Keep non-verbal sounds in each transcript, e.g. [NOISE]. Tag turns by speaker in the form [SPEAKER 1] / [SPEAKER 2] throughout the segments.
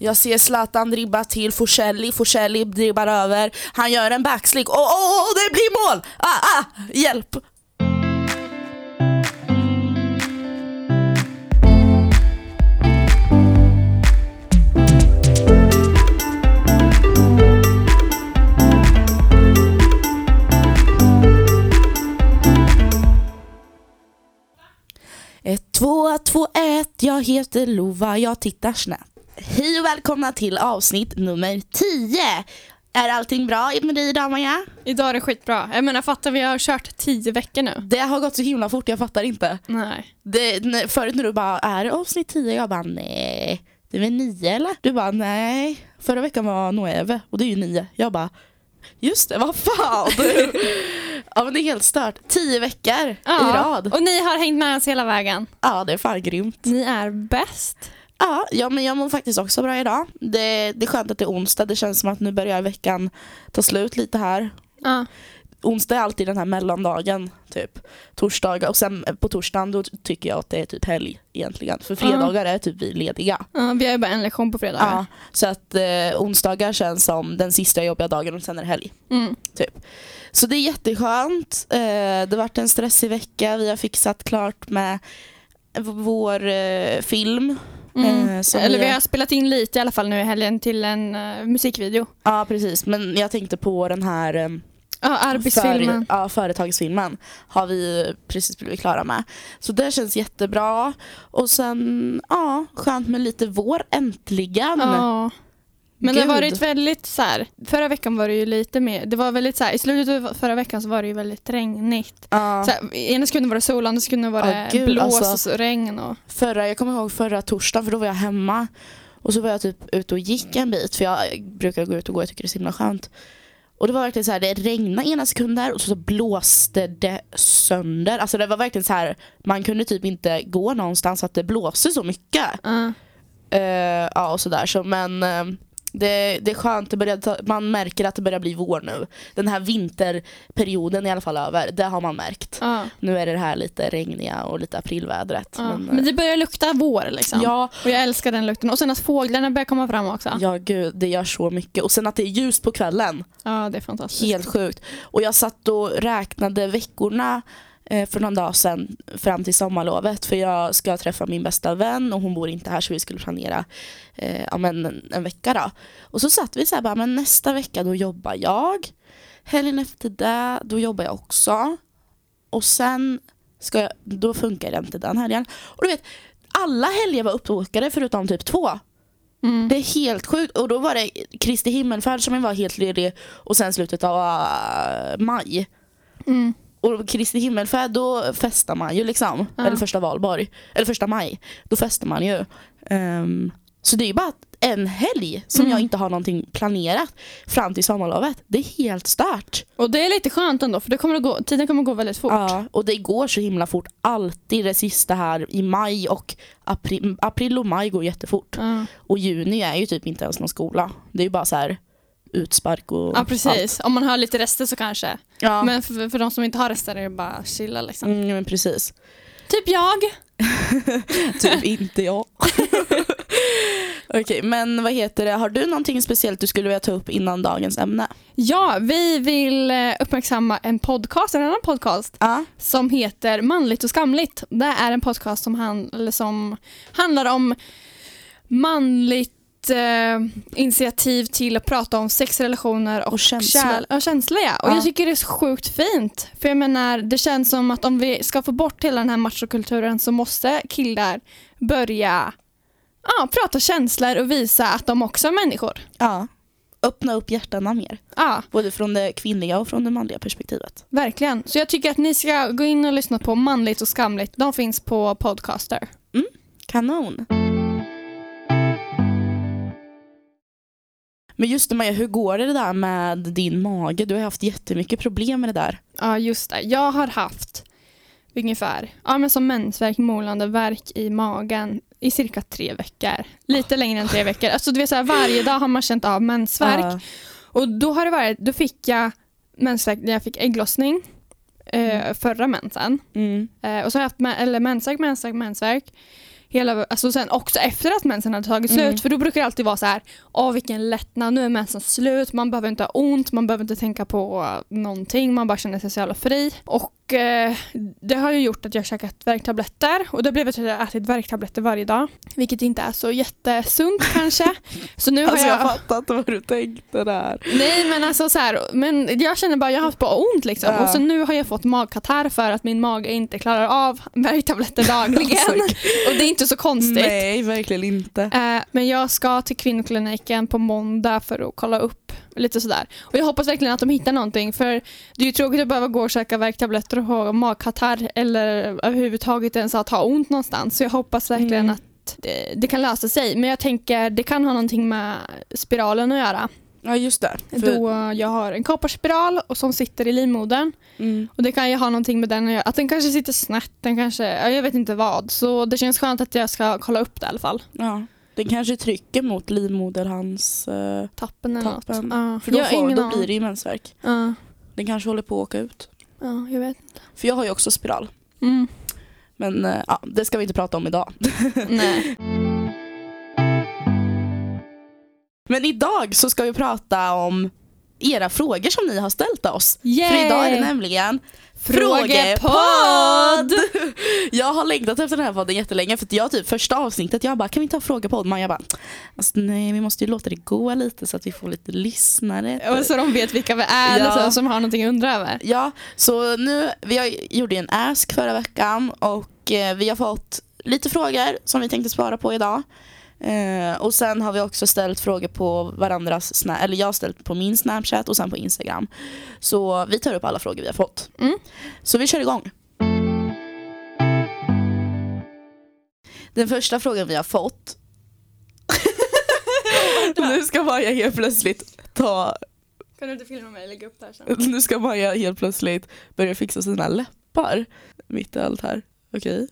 [SPEAKER 1] Jag ser Zlatan dribba till Forselli, Forselli dribbar över, han gör en backslick, åh, åh, oh, det blir mål! Ah, ah, hjälp! Ett, två, två, ett, jag heter Lova, jag tittar snett. Hej och välkomna till avsnitt nummer 10. Är allting bra med dig idag Maja?
[SPEAKER 2] Idag är det skitbra. Jag menar fattar vi har kört tio veckor nu.
[SPEAKER 1] Det har gått så himla fort, jag fattar inte.
[SPEAKER 2] Nej.
[SPEAKER 1] Det, förut när du bara, är det avsnitt 10? Jag bara, nej. Det är väl 9 eller? Du bara, nej. Förra veckan var Noeve och det är ju 9. Jag bara, just det, vad fan. [LAUGHS] ja men det är helt stört. 10 veckor i rad.
[SPEAKER 2] Och ni har hängt med oss hela vägen.
[SPEAKER 1] Ja det är fan grymt.
[SPEAKER 2] Ni är bäst.
[SPEAKER 1] Ja, ja men jag mår faktiskt också bra idag. Det, det är skönt att det är onsdag. Det känns som att nu börjar veckan ta slut lite här.
[SPEAKER 2] Ja.
[SPEAKER 1] Onsdag är alltid den här mellandagen, typ. Torsdagar. Och sen på torsdagen då tycker jag att det är typ helg egentligen. För fredagar är typ vi lediga.
[SPEAKER 2] Ja, vi har ju bara en lektion på fredag.
[SPEAKER 1] Ja, så att eh, onsdagar känns som den sista jobbiga dagen och sen är det helg.
[SPEAKER 2] Mm.
[SPEAKER 1] Typ. Så det är jätteskönt. Eh, det har varit en stressig vecka. Vi har fixat klart med vår eh, film.
[SPEAKER 2] Mm.
[SPEAKER 1] Eh,
[SPEAKER 2] Eller
[SPEAKER 1] vi-
[SPEAKER 2] har spelat in lite i alla fall nu i helgen till en eh, musikvideo.
[SPEAKER 1] Ja precis, men jag tänkte på den här eh,
[SPEAKER 2] Ja, arbetsfilmen.
[SPEAKER 1] För, ja, företagsfilmen har vi precis blivit klara med. Så det känns jättebra. Och sen, ja, skönt med lite vår äntligen.
[SPEAKER 2] Ja. Men det har
[SPEAKER 1] Gud.
[SPEAKER 2] varit väldigt så här. förra veckan var det ju lite mer, det var väldigt så här, i slutet av förra veckan så var det ju väldigt regnigt. Så här, ena sekunden var det sol, andra sekunden var det
[SPEAKER 1] gud,
[SPEAKER 2] blås
[SPEAKER 1] alltså.
[SPEAKER 2] och så regn. Och,
[SPEAKER 1] Förra, jag kommer ihåg förra torsdagen för då var jag hemma. Och så var jag typ ute och gick en bit för jag brukar gå ut och gå, jag tycker det är så himla skönt. Och det var verkligen så här, det regnade ena sekunden och så blåste det sönder. Alltså det var verkligen så här, man kunde typ inte gå någonstans att det blåste så mycket.
[SPEAKER 2] Ja.
[SPEAKER 1] Eh, ja och sådär så men eh, det, det är skönt, det börjar ta, man märker att det börjar bli vår nu. Den här vinterperioden är i alla fall över, det har man märkt.
[SPEAKER 2] ja.
[SPEAKER 1] Nu är det här lite regniga och lite aprilvädret.
[SPEAKER 2] Ja.
[SPEAKER 1] Men,
[SPEAKER 2] Men
[SPEAKER 1] eh,
[SPEAKER 2] det börjar lukta vår liksom.
[SPEAKER 1] ja,
[SPEAKER 2] Och jag älskar den lukten. Och sen att fåglarna börjar komma fram också. Ja,
[SPEAKER 1] ja gud, det gör så mycket. Och sen att det är ljust på kvällen,
[SPEAKER 2] det är fantastiskt.
[SPEAKER 1] helt sjukt. Och jag satt och räknade veckorna eh, för någon dag sedan fram till sommarlovet för jag ska träffa min bästa vän och hon bor inte här så vi skulle planera eh, men en, en vecka då. Och så satt vi så här bara, men nästa vecka då jobbar jag. Helgen efter det, då jobbar jag också. Och sen ska jag, då funkar det inte den helgen. Och du vet, alla helger var uppbokade förutom typ två.
[SPEAKER 2] Mm.
[SPEAKER 1] Det är helt sjukt. Och då var det Kristi himmelfärd som var helt ledig och sen slutet av äh, maj.
[SPEAKER 2] Mm.
[SPEAKER 1] Och Kristi himmelfärd då festar man ju liksom.
[SPEAKER 2] Ja.
[SPEAKER 1] Eller första valborg. Eller första maj. Då festar man ju. Ehm, så det är ju bara en helg som
[SPEAKER 2] Mm.
[SPEAKER 1] jag inte har någonting planerat fram till sommarlovet. Det är helt stört.
[SPEAKER 2] Och det är lite skönt ändå för det kommer att gå, tiden kommer att gå väldigt fort.
[SPEAKER 1] Ja, och det går så himla fort. Alltid det sista här i maj och april, april och maj går jättefort.
[SPEAKER 2] Ja.
[SPEAKER 1] Och juni är ju typ inte ens någon skola. Det är ju bara så här utspark och
[SPEAKER 2] Ja precis, om man har lite rester så kanske.
[SPEAKER 1] Ja,
[SPEAKER 2] Men för, för de som inte har rester är det bara chilla liksom.
[SPEAKER 1] mm, men precis.
[SPEAKER 2] Typ jag. [LAUGHS]
[SPEAKER 1] Typ inte jag. [LAUGHS] Okej, men vad heter det? Har du någonting speciellt du skulle vilja ta upp innan dagens ämne?
[SPEAKER 2] Ja, vi vill eh, uppmärksamma en podcast, en annan podcast
[SPEAKER 1] Ja.
[SPEAKER 2] som heter Manligt och skamligt. Det är en podcast som, han, som handlar om manligt eh, initiativ till att prata om sexrelationer och,
[SPEAKER 1] Och känslor.
[SPEAKER 2] ja, känslor. Ja. Och
[SPEAKER 1] Ja.
[SPEAKER 2] jag tycker det är sjukt fint. För jag menar, det känns som att om vi ska få bort hela den här machokulturen så måste killar börja ja, prata känslor och visa att de också är människor.
[SPEAKER 1] ja. Öppna upp hjärtana mer.
[SPEAKER 2] Ja,
[SPEAKER 1] Både från det kvinnliga och från det manliga perspektivet.
[SPEAKER 2] verkligen. Så jag tycker att ni ska gå in och lyssna på Manligt och skamligt. De finns på Podcaster.
[SPEAKER 1] Kanon. Men just det Maja, hur går det där med din mage? Du har haft jättemycket problem med det där.
[SPEAKER 2] Ja, just det. Jag har haft ungefär ja, men som mensvärk, målande värk i magen i cirka tre veckor. Lite längre än tre veckor. Alltså, du vet, så här, varje dag har man känt av mensvärk.
[SPEAKER 1] Ja.
[SPEAKER 2] Och då har det varit, då fick jag mensvärk när jag fick ägglossning eh, förra mensen.
[SPEAKER 1] Mm.
[SPEAKER 2] Eh, och så har jag haft eller mensvärk, mensvärk, mensvärk. Hela, alltså sen också efter att mensen hade tagit
[SPEAKER 1] Mm.
[SPEAKER 2] slut. För då brukar det alltid vara så här, åh vilken lättnad, nu är mensen slut, man behöver inte ha ont, man behöver inte tänka på någonting, man bara känner sig så jävla fri. Och eh, det har ju gjort att jag har käkat värktabletter och det har blivit att jag ätit värktabletter varje dag. Vilket inte är så jättesunt [LAUGHS] kanske. Så nu har
[SPEAKER 1] Alltså
[SPEAKER 2] jag...
[SPEAKER 1] jag fattar inte vad du tänkte där.
[SPEAKER 2] Nej men alltså så här, men jag känner bara jag har haft bara ont liksom.
[SPEAKER 1] Ja.
[SPEAKER 2] Och så nu har jag fått magkatarr för att min mage inte klarar av värktabletter [LAUGHS] dagligen.
[SPEAKER 1] Alltså,
[SPEAKER 2] och det är inte så konstigt.
[SPEAKER 1] Nej, verkligen inte.
[SPEAKER 2] Eh, men jag ska till kvinnokliniken på måndag för att kolla upp lite sådär. Och jag hoppas verkligen att de hittar någonting för det är ju tråkigt att behöva gå och käka värktabletter och ha magkatarr eller överhuvudtaget ens att ha ont någonstans. Så jag hoppas verkligen
[SPEAKER 1] Mm.
[SPEAKER 2] att det, det kan lösa sig. Men jag tänker det kan ha någonting med spiralen att göra.
[SPEAKER 1] Ja, just det. För,
[SPEAKER 2] Då jag har en kopparspiral och som sitter i livmodern.
[SPEAKER 1] mm,
[SPEAKER 2] Och det kan ju ha någonting med den att göra. Att den kanske sitter snett, den kanske, ja, jag vet inte vad. Så det känns skönt att jag ska kolla upp det i alla fall.
[SPEAKER 1] ja. Den kanske trycker mot livmoderhans... Uh,
[SPEAKER 2] Tappen eller
[SPEAKER 1] Tappen.
[SPEAKER 2] något.
[SPEAKER 1] För då, får, då blir det ju mensvärk.
[SPEAKER 2] Ja,
[SPEAKER 1] Den kanske håller på att åka ut.
[SPEAKER 2] ja, jag vet.
[SPEAKER 1] För jag har ju också spiral.
[SPEAKER 2] Mm.
[SPEAKER 1] Men eh, ja, det ska vi inte prata om idag. [LAUGHS]
[SPEAKER 2] Nej.
[SPEAKER 1] Men idag så ska vi prata om era frågor som ni har ställt oss.
[SPEAKER 2] Yay!
[SPEAKER 1] För idag är det nämligen
[SPEAKER 2] Frågepodd! [LAUGHS]
[SPEAKER 1] Jag har längtat efter den här podden jättelänge för jag typ första avsnittet jag bara kan vi inte ha frågepodd? Maja bara alltså, nej vi måste ju låta det gå lite så att vi får lite lyssnare.
[SPEAKER 2] Och så de vet vilka vi är,
[SPEAKER 1] Ja.
[SPEAKER 2] liksom, som har någonting att undra över.
[SPEAKER 1] Ja, så nu, vi har- gjorde en ask förra veckan och eh, vi har fått lite frågor som vi tänkte svara på idag. Eh, och sen har vi också ställt frågor på varandras, sna- eller jag har ställt på min snapchat och sen på instagram. Så vi tar upp alla frågor vi har fått.
[SPEAKER 2] Mm.
[SPEAKER 1] Så vi kör igång. Den första frågan vi har fått [LAUGHS] Nu ska Maja helt plötsligt ta
[SPEAKER 2] Kan du inte filma mig och lägga upp det här sen?
[SPEAKER 1] nu ska Maja helt plötsligt börja fixa sina läppar mitt i allt här. Okej.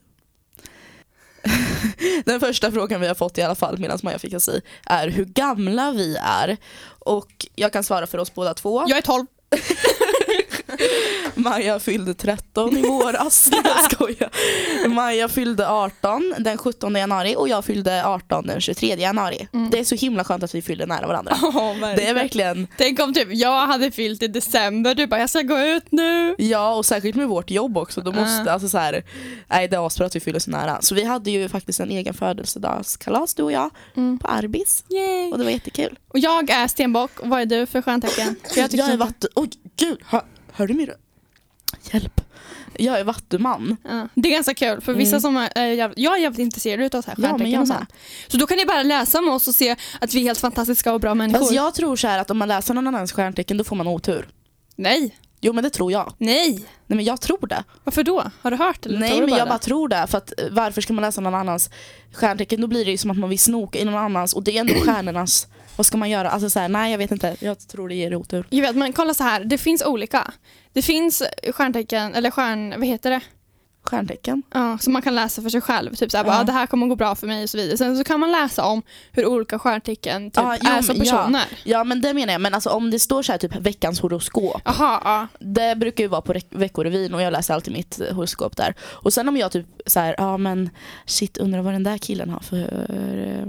[SPEAKER 1] [LAUGHS] Den första frågan vi har fått i alla fall medan Maja fixar sig är hur gamla vi är. Och jag kan svara för oss båda två.
[SPEAKER 2] Jag är 12. [LAUGHS] [LAUGHS]
[SPEAKER 1] Maja fyllde 13 i våras. Jag skojar. Maja fyllde 18 den 17 januari och jag fyllde 18 den 23 januari.
[SPEAKER 2] Mm.
[SPEAKER 1] Det är så himla skönt att vi fyller nära varandra.
[SPEAKER 2] Oh,
[SPEAKER 1] Det är verkligen,
[SPEAKER 2] Tänk om typ jag hade fyllt i december, du bara jag ska gå ut nu.
[SPEAKER 1] ja och särskilt med vårt jobb också. Då måste,
[SPEAKER 2] Ja.
[SPEAKER 1] alltså så här, nej det är asbra att vi fyller så nära. Så vi hade ju faktiskt en egen födelsedagskalas du och jag
[SPEAKER 2] Mm.
[SPEAKER 1] på Arbis.
[SPEAKER 2] Yay.
[SPEAKER 1] Och det var jättekul.
[SPEAKER 2] Och jag är stenbock, vad är du för stjärntecken?
[SPEAKER 1] Jag,
[SPEAKER 2] tycker
[SPEAKER 1] är vatten... Oj gud, hör, du röst? Hjälp. Jag är vattuman.
[SPEAKER 2] Ja, det är ganska kul för vissa
[SPEAKER 1] Mm.
[SPEAKER 2] som är, är jävligt, jag är jävligt intresserad av så här
[SPEAKER 1] Ja, men
[SPEAKER 2] stjärntecken
[SPEAKER 1] jag
[SPEAKER 2] och sånt. Så då kan ni bara läsa om oss och se att vi är helt fantastiska och bra människor.
[SPEAKER 1] Fast jag tror så här att om man läser någon annans stjärntecken då får man otur.
[SPEAKER 2] Nej,
[SPEAKER 1] Jo men det tror jag.
[SPEAKER 2] nej.
[SPEAKER 1] Nej men jag tror det.
[SPEAKER 2] Varför då? Har du hört eller
[SPEAKER 1] Nej men jag
[SPEAKER 2] det?
[SPEAKER 1] bara tror det. För att eh, varför ska man läsa någon annans stjärntecken? Då blir det ju som att man vill snoka i någon annans och det är ändå stjärnornas. Vad ska man göra? Alltså så här, nej jag vet inte. Jag tror det ger otur.
[SPEAKER 2] Jag vet, men kolla så här. Det finns olika. Det finns stjärntecken, eller stjärn, vad heter det?
[SPEAKER 1] Stjärntecken?
[SPEAKER 2] Ja, som man kan läsa för sig själv. Typ såhär,
[SPEAKER 1] Ja.
[SPEAKER 2] bara, ah, det här kommer gå bra för mig och så vidare. Sen så kan man läsa om hur olika stjärntecken typ,
[SPEAKER 1] Ja, jo,
[SPEAKER 2] är som
[SPEAKER 1] men ja.
[SPEAKER 2] personer.
[SPEAKER 1] Ja men det menar jag. Men alltså om det står så här typ veckans horoskop.
[SPEAKER 2] Jaha, ja.
[SPEAKER 1] Det brukar ju vara på Re- Veckorevyn och jag läser alltid mitt eh, horoskop där. Och sen om jag typ så här, ja men shit undrar vad den där killen har för eh,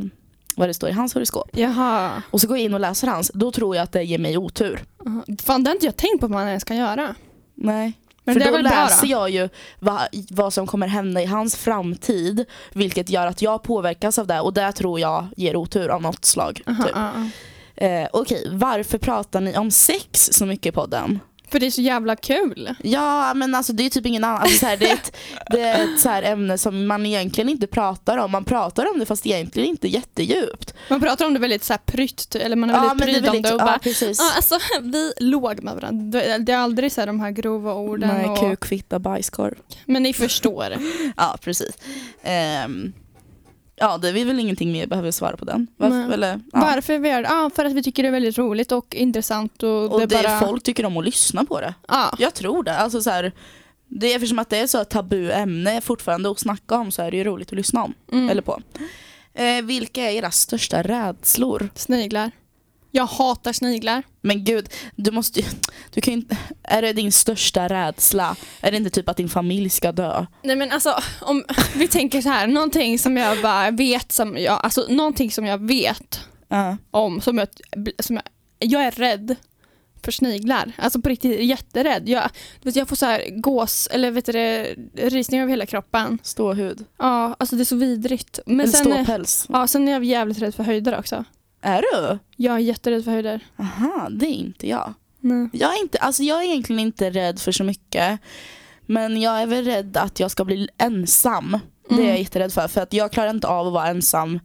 [SPEAKER 1] vad det står i hans horoskop.
[SPEAKER 2] Jaha.
[SPEAKER 1] Och så går jag in och läser hans, då tror jag att det ger mig otur.
[SPEAKER 2] Aha. Fan, det har inte jag tänkt på att man ens kan göra.
[SPEAKER 1] Nej.
[SPEAKER 2] Men
[SPEAKER 1] För då läser jag ju vad, vad som kommer hända i hans framtid, vilket gör att jag påverkas av det och det tror jag ger otur av något slag.
[SPEAKER 2] Aha,
[SPEAKER 1] Typ.
[SPEAKER 2] ja.
[SPEAKER 1] Eh, Okej, varför pratar ni om sex så mycket i podden?
[SPEAKER 2] För det är så jävla kul.
[SPEAKER 1] Ja men alltså det är typ ingen annan, alltså, så här, det är ett, det är ett så här ämne som man egentligen inte pratar om. Man pratar om det fast egentligen inte jättedjupt.
[SPEAKER 2] Man pratar om det väldigt så här prytt, eller man är
[SPEAKER 1] Ja,
[SPEAKER 2] väldigt pryd om det och
[SPEAKER 1] ja,
[SPEAKER 2] bara
[SPEAKER 1] precis.
[SPEAKER 2] Ja, alltså, [LAUGHS] vi låg med varandra. Det- är aldrig så här de här grova orden.
[SPEAKER 1] Nej,
[SPEAKER 2] och,
[SPEAKER 1] kuk, fitta, bajskorv.
[SPEAKER 2] Men ni förstår. [LAUGHS]
[SPEAKER 1] Ja, precis. Ehm, ja, det är väl ingenting mer behöver svara på den. Varför, eller, ja.
[SPEAKER 2] Varför vi gör det? Ja, för att vi tycker det är väldigt roligt och intressant. Och,
[SPEAKER 1] Och
[SPEAKER 2] det
[SPEAKER 1] det
[SPEAKER 2] bara...
[SPEAKER 1] folk tycker om att lyssna på det.
[SPEAKER 2] Ja.
[SPEAKER 1] Jag tror det. Alltså, så här, det är eftersom att det är så ett tabu ämne fortfarande att snacka om så är det ju roligt att lyssna om.
[SPEAKER 2] Mm.
[SPEAKER 1] Eller på. Eh, vilka är era största rädslor?
[SPEAKER 2] Sniglar. Jag hatar sniglar.
[SPEAKER 1] Men gud, du måste ju, du kan ju inte, är det din största rädsla? Är det inte typ att din familj ska dö?
[SPEAKER 2] Nej men alltså om vi tänker så här, någonting som jag bara vet som jag, alltså någonting som jag vet
[SPEAKER 1] Ja.
[SPEAKER 2] om som jag, som jag, jag är rädd för sniglar. Alltså på riktigt jätterädd. Jag, vet, jag får så här gås, eller vet du det, rysningar över hela kroppen.
[SPEAKER 1] Ståhud.
[SPEAKER 2] Ja, alltså det är så vidrigt. Men
[SPEAKER 1] Eller
[SPEAKER 2] sen,
[SPEAKER 1] ståpäls.
[SPEAKER 2] ja, sen är jag jävligt rädd för höjder också.
[SPEAKER 1] Är du?
[SPEAKER 2] Jag är jätterädd för höjder.
[SPEAKER 1] Aha, det är inte jag.
[SPEAKER 2] Nej.
[SPEAKER 1] Jag är, inte, alltså jag är egentligen inte rädd för så mycket. Men jag är väl rädd att jag ska bli ensam. Det är jag
[SPEAKER 2] Mm.
[SPEAKER 1] jätterädd för. För att jag klarar inte av att vara ensam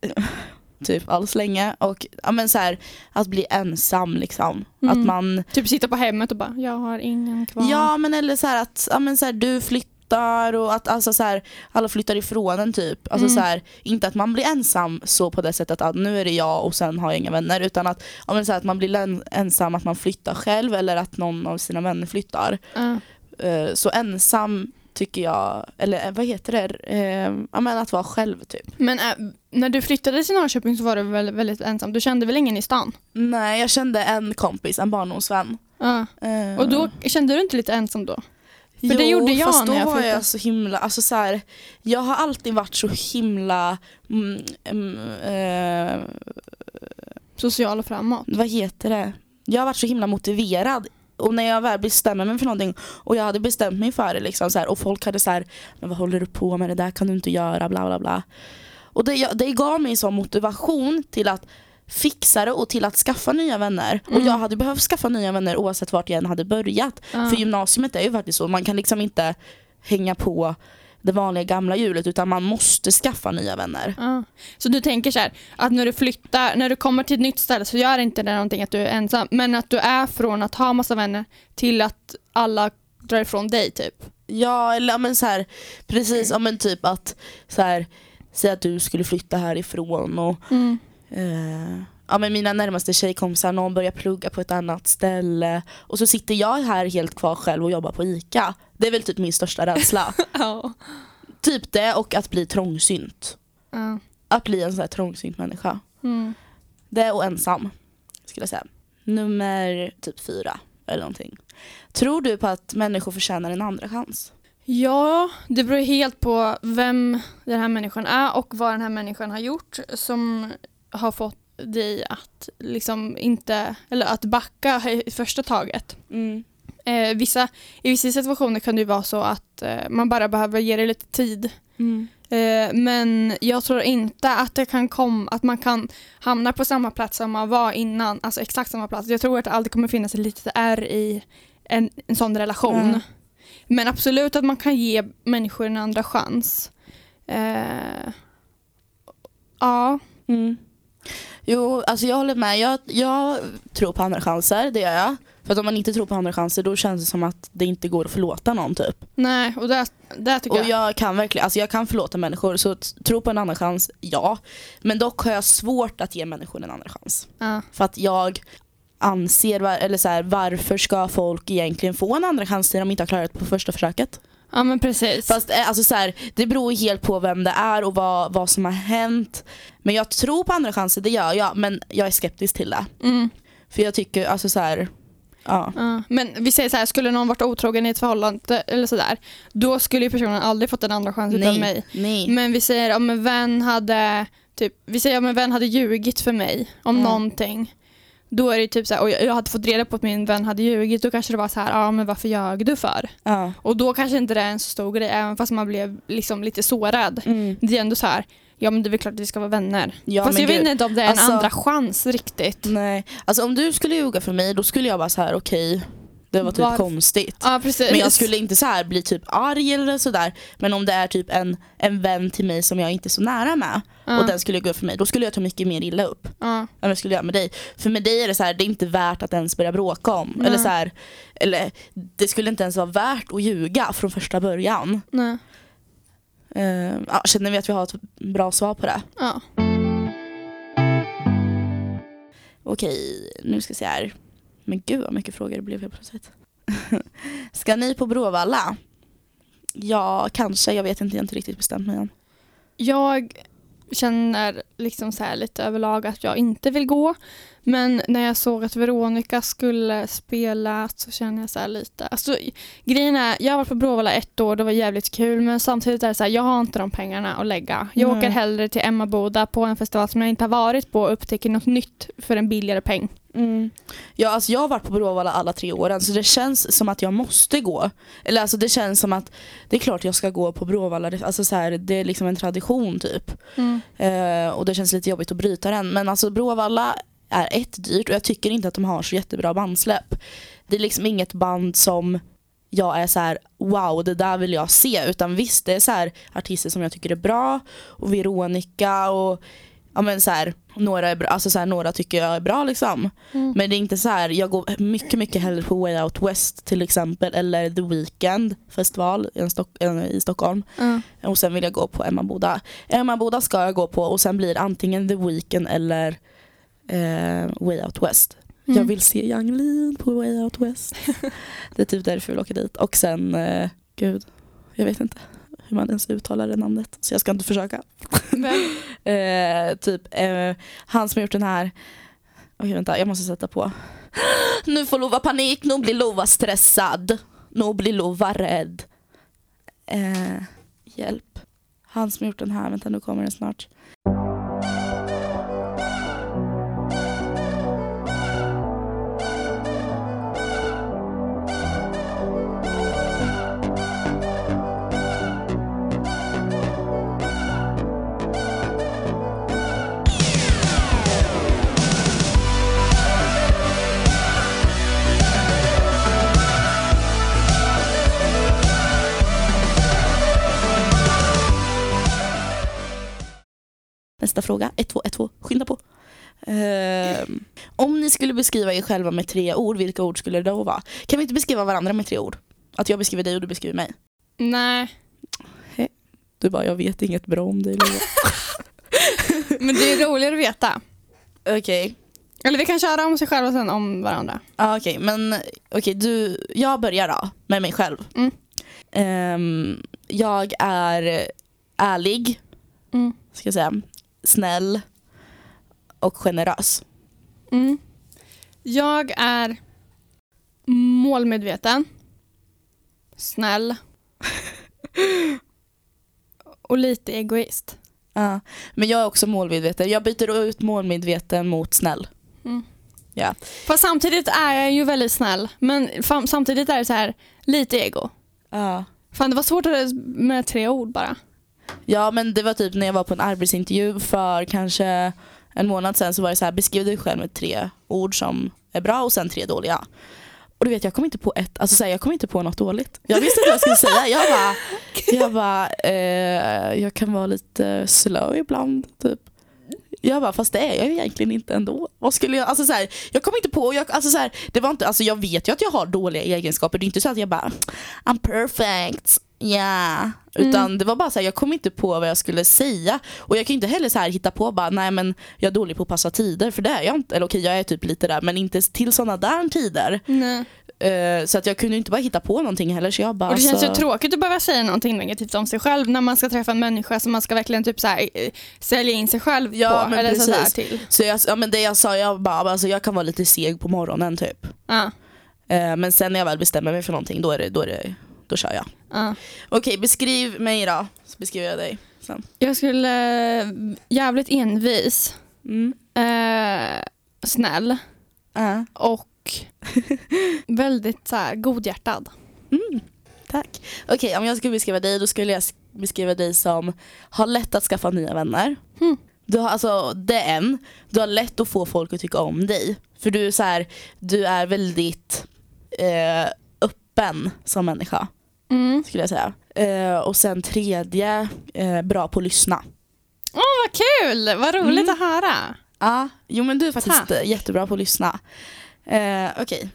[SPEAKER 1] [LAUGHS] typ alls länge. Och ja, men så här, att bli ensam liksom.
[SPEAKER 2] Mm.
[SPEAKER 1] Att man,
[SPEAKER 2] Typ sitta på hemmet och bara, jag har ingen kvar.
[SPEAKER 1] ja men eller så här att ja, men så här, du flyttar och att alltså, så här, alla flyttar ifrån en typ. Alltså,
[SPEAKER 2] Mm.
[SPEAKER 1] så här, inte att man blir ensam så på det sättet att nu är det jag och sen har jag inga vänner. Utan att, men så här, att man blir ensam, att man flyttar själv eller att någon av sina vänner flyttar. Eh, Så ensam tycker jag, eller eh, vad heter det? Eh, Ja men att vara själv typ.
[SPEAKER 2] Men äh, när du flyttade till Norrköping så var du väl väldigt ensam? Du kände väl ingen i stan?
[SPEAKER 1] Nej jag kände en kompis, en barndomsvän. Eh,
[SPEAKER 2] Och då kände du inte lite ensam då? För det gjorde jag
[SPEAKER 1] fast då
[SPEAKER 2] när jag
[SPEAKER 1] var jag så himla, alltså så här, jag har alltid varit så himla, mm, mm, eh,
[SPEAKER 2] Social och framåt?
[SPEAKER 1] vad heter det? Jag har varit så himla motiverad och när jag väl bestämmer mig för någonting och jag hade bestämt mig för det liksom så här, och folk hade så här, men vad håller du på med, det där kan du inte göra, bla bla bla. Och det, det gav mig sån motivation till att fixa det och till att skaffa nya vänner. Och
[SPEAKER 2] Mm.
[SPEAKER 1] jag hade behövt skaffa nya vänner oavsett vart jag än hade börjat.
[SPEAKER 2] Ja.
[SPEAKER 1] För gymnasiet är ju faktiskt så, man kan liksom inte hänga på det vanliga gamla hjulet utan man måste skaffa nya vänner.
[SPEAKER 2] Ja. Så du tänker så här, att när du flyttar, när du kommer till ett nytt ställe så gör inte det någonting att du är ensam, men att du är från att ha massa vänner till att alla drar ifrån dig typ?
[SPEAKER 1] Ja eller men så här, precis, ja, men typ att så här, säg att du skulle flytta härifrån och
[SPEAKER 2] Mm.
[SPEAKER 1] Eh, ja, men mina närmaste tjejkompisar, någon börjar plugga på ett annat ställe och så sitter jag här helt kvar själv och jobbar på ICA. Det är väl typ min största rädsla. [LAUGHS]
[SPEAKER 2] Ja.
[SPEAKER 1] typ det och att bli trångsynt.
[SPEAKER 2] Ja.
[SPEAKER 1] Att bli en sån här trångsynt människa.
[SPEAKER 2] Mm.
[SPEAKER 1] Det och ensam, skulle jag säga. Nummer typ fyra eller någonting. Tror du på att människor förtjänar en andra chans?
[SPEAKER 2] Ja, det beror helt på vem den här människan är och vad den här människan har gjort som har fått dig att liksom inte, eller att backa i första taget. Eh, vissa, I vissa situationer kan det ju vara så att eh, man bara behöver ge det lite tid. Eh, men jag tror inte att, det kan kom, att man kan hamna på samma plats som man var innan, alltså exakt samma plats. Jag tror att det alltid kommer finnas ett litet R i en, en sån relation.
[SPEAKER 1] Ja.
[SPEAKER 2] Men absolut att man kan ge människor en andra chans. Eh, ja,
[SPEAKER 1] Mm. Jo, alltså jag håller med. Jag, jag tror på andra chanser, det gör jag. För att om man inte tror på andra chanser då känns det som att det inte går att förlåta någon typ.
[SPEAKER 2] nej, och det, det tycker
[SPEAKER 1] Och
[SPEAKER 2] jag.
[SPEAKER 1] jag kan verkligen, alltså jag kan förlåta människor så tro på en andra chans, ja. Men dock har jag svårt att ge människor en andra chans.
[SPEAKER 2] Ja.
[SPEAKER 1] För att jag anser, eller så här, varför ska folk egentligen få en andra chans när de inte har klarat på första försöket?
[SPEAKER 2] Ja, men precis.
[SPEAKER 1] Fast eh, alltså, så här, det beror helt på vem det är och vad, vad som har hänt. Men jag tror på andra chanser, det gör jag. Men jag är skeptisk till det.
[SPEAKER 2] Mm.
[SPEAKER 1] För jag tycker, alltså så här, ja.
[SPEAKER 2] Ja, men vi säger så här, skulle någon varit otrogen i ett förhållande eller sådär, då skulle ju personen aldrig fått en andra chans utav
[SPEAKER 1] Nej,
[SPEAKER 2] mig.
[SPEAKER 1] nej.
[SPEAKER 2] Men vi säger om en vän hade, typ, vi säger om en vän hade ljugit för mig om
[SPEAKER 1] Mm.
[SPEAKER 2] någonting. Då är det typ så här, och jag hade fått reda på att min vän hade ljugit, då kanske det var så här, ja men varför ljög du för?
[SPEAKER 1] Ja.
[SPEAKER 2] Och då kanske inte det är en så stor grej, även fast man blev liksom lite sårad.
[SPEAKER 1] Mm.
[SPEAKER 2] Det är ändå så här, ja men det är väl klart att vi ska vara vänner.
[SPEAKER 1] Ja,
[SPEAKER 2] fast jag vet
[SPEAKER 1] gud.
[SPEAKER 2] inte om det är
[SPEAKER 1] Alltså-
[SPEAKER 2] en andra chans riktigt.
[SPEAKER 1] Nej, alltså om du skulle ljuga för mig då skulle jag bara så här: okej, det var typ
[SPEAKER 2] Varför?
[SPEAKER 1] konstigt.
[SPEAKER 2] Ja.
[SPEAKER 1] Men jag skulle inte så här bli typ arg eller sådär. Men om det är typ en, en vän till mig som jag inte är så nära med
[SPEAKER 2] ja.
[SPEAKER 1] och den skulle ljuga för mig, då skulle jag ta mycket mer illa upp
[SPEAKER 2] ja.
[SPEAKER 1] än vad jag skulle göra med dig. För med dig är det så här, det är inte värt att ens börja bråka om. Eller så här, eller det skulle inte ens vara värt att ljuga från första början.
[SPEAKER 2] Nej.
[SPEAKER 1] Uh, ja, känner vi att vi har ett bra svar på det?
[SPEAKER 2] Ja.
[SPEAKER 1] Okej, nu ska vi se här. Men gud vad mycket frågor det blev helt plötsligt. [LAUGHS] ska ni på Bråvalla? Ja, kanske. Jag vet inte, jag har inte riktigt bestämt mig än.
[SPEAKER 2] Jag känner liksom så här lite överlag att jag inte vill gå. Men när jag såg att Veronica skulle spela så kände jag så här lite. Alltså, grejen är, jag har varit på Bråvalla ett år, det var jävligt kul men samtidigt är det så här, jag har inte de pengarna att lägga. Jag
[SPEAKER 1] Nej.
[SPEAKER 2] åker hellre till Emmaboda på en festival som jag inte har varit på och upptäcker något nytt för en billigare peng.
[SPEAKER 1] Ja, alltså jag har varit på Bråvalla alla tre åren så det känns som att jag måste gå. Eller alltså det känns som att det är klart jag ska gå på Bråvalla, alltså så här, det är liksom en tradition typ. Eh, och det känns lite jobbigt att bryta den. Men alltså Bråvalla är ett dyrt och jag tycker inte att de har så jättebra bandsläpp. Det är liksom inget band som jag är så här: wow det där vill jag se. Utan visst det är så här artister som jag tycker är bra och Veronica och ja, men så här, några, är bra, alltså så här, några tycker jag är bra liksom.
[SPEAKER 2] Mm.
[SPEAKER 1] Men det är inte så här, jag går mycket mycket hellre på Way Out West till exempel eller The Weeknd festival i, Stock- i Stockholm.
[SPEAKER 2] Ja.
[SPEAKER 1] Och sen vill jag gå på Emmaboda. Emmaboda ska jag gå på och sen blir det antingen The Weeknd eller eh, Way Out West. Jag
[SPEAKER 2] Mm.
[SPEAKER 1] vill se Yung Lean på Way Out West. [LAUGHS] det är typ därför jag vill åka dit. Och sen, eh, gud, jag vet inte hur man ens uttalar det namnet. Så jag ska inte försöka. [LAUGHS] Eh, typ eh, han som har gjort den här Okej vänta, jag måste sätta på. [GASPS] Nu får Lova panik, nu blir Lova stressad. Nu blir Lova rädd. Eh, Hjälp. Han som har gjort den här, vänta nu kommer den snart Nästa fråga, 1, 2, 1, 2, skynda på eh, Om ni skulle beskriva er själva med tre ord, vilka ord skulle det då vara? Kan vi inte beskriva varandra med tre ord? Att jag beskriver dig och du beskriver mig
[SPEAKER 2] Nej,
[SPEAKER 1] Du bara, jag vet inget bra om dig [LAUGHS]
[SPEAKER 2] men det är roligare att veta.
[SPEAKER 1] Okej
[SPEAKER 2] Eller vi kan köra om sig själva och sen om varandra.
[SPEAKER 1] Ja okej, men okej du, jag börjar då med mig själv.
[SPEAKER 2] Mm.
[SPEAKER 1] Ehm, jag är ärlig,
[SPEAKER 2] Mm.
[SPEAKER 1] ska jag säga, snäll och generös.
[SPEAKER 2] Mm. Jag är målmedveten, snäll [LAUGHS] och lite egoist.
[SPEAKER 1] Ja, men jag är också målmedveten. Jag byter ut målmedveten mot snäll.
[SPEAKER 2] Mm.
[SPEAKER 1] Ja.
[SPEAKER 2] Fast samtidigt är jag ju väldigt snäll. Men samtidigt är det så här lite ego.
[SPEAKER 1] Ja.
[SPEAKER 2] Fan det var svårt med tre ord bara
[SPEAKER 1] ja men det var typ när jag var på en arbetsintervju för kanske en månad sedan så var det så här beskriv dig själv med tre ord som är bra och sen tre dåliga. Och du vet jag kom inte på ett, alltså så här, jag kom inte på något dåligt. Jag visste inte vad jag skulle säga. Jag bara, jag bara eh, jag kan vara lite slow ibland typ. Jag bara, fast det är jag ju egentligen inte ändå. Vad skulle jag, alltså så här, jag kom inte på, jag, alltså så här, det var inte, alltså jag vet ju att jag har dåliga egenskaper. Det är inte så att jag bara, I'm perfect, yeah. Utan det var bara så här, jag kom inte på vad jag skulle säga. Och jag kan inte heller så här hitta på bara, nej men jag är dålig på att passa tider. För det är jag inte. Eller okej, jag är typ lite där, men inte till sådana där tider.
[SPEAKER 2] Nej.
[SPEAKER 1] Eh, så att jag kunde inte bara hitta på någonting heller. Så jag bara,
[SPEAKER 2] Och det känns
[SPEAKER 1] alltså,
[SPEAKER 2] ju tråkigt att behöva säga någonting negativt om sig själv när man ska träffa en människa som man ska verkligen typ så här, eh, sälja in sig själv
[SPEAKER 1] Ja,
[SPEAKER 2] på.
[SPEAKER 1] men
[SPEAKER 2] eller så här
[SPEAKER 1] precis.
[SPEAKER 2] till.
[SPEAKER 1] Så jag, ja, men det jag sa, jag bara, alltså jag kan vara lite seg på morgonen typ.
[SPEAKER 2] Ja,
[SPEAKER 1] Eh, men sen när jag väl bestämmer mig för någonting, då, är det, då, är det, då kör jag.
[SPEAKER 2] Ja.
[SPEAKER 1] Okej, beskriv mig då. Så beskriver jag dig sen.
[SPEAKER 2] Jag skulle eh, jävligt envis,
[SPEAKER 1] Mm.
[SPEAKER 2] eh, snäll
[SPEAKER 1] Ja.
[SPEAKER 2] och [LAUGHS] väldigt så här, godhjärtad.
[SPEAKER 1] Mm, tack. Okej, om jag skulle beskriva dig, då skulle jag beskriva dig som har lätt att skaffa nya vänner.
[SPEAKER 2] Mm.
[SPEAKER 1] Du har, alltså, det är en, du har lätt att få folk att tycka om dig. För du är, så här, du är väldigt eh, öppen som människa,
[SPEAKER 2] Mm.
[SPEAKER 1] skulle jag säga. Eh, och sen tredje, eh, bra på att lyssna.
[SPEAKER 2] Åh vad kul, vad roligt
[SPEAKER 1] Mm.
[SPEAKER 2] att höra.
[SPEAKER 1] Ja, jo men du är faktiskt
[SPEAKER 2] Tack.
[SPEAKER 1] eh, jättebra på att lyssna. Eh, Okej,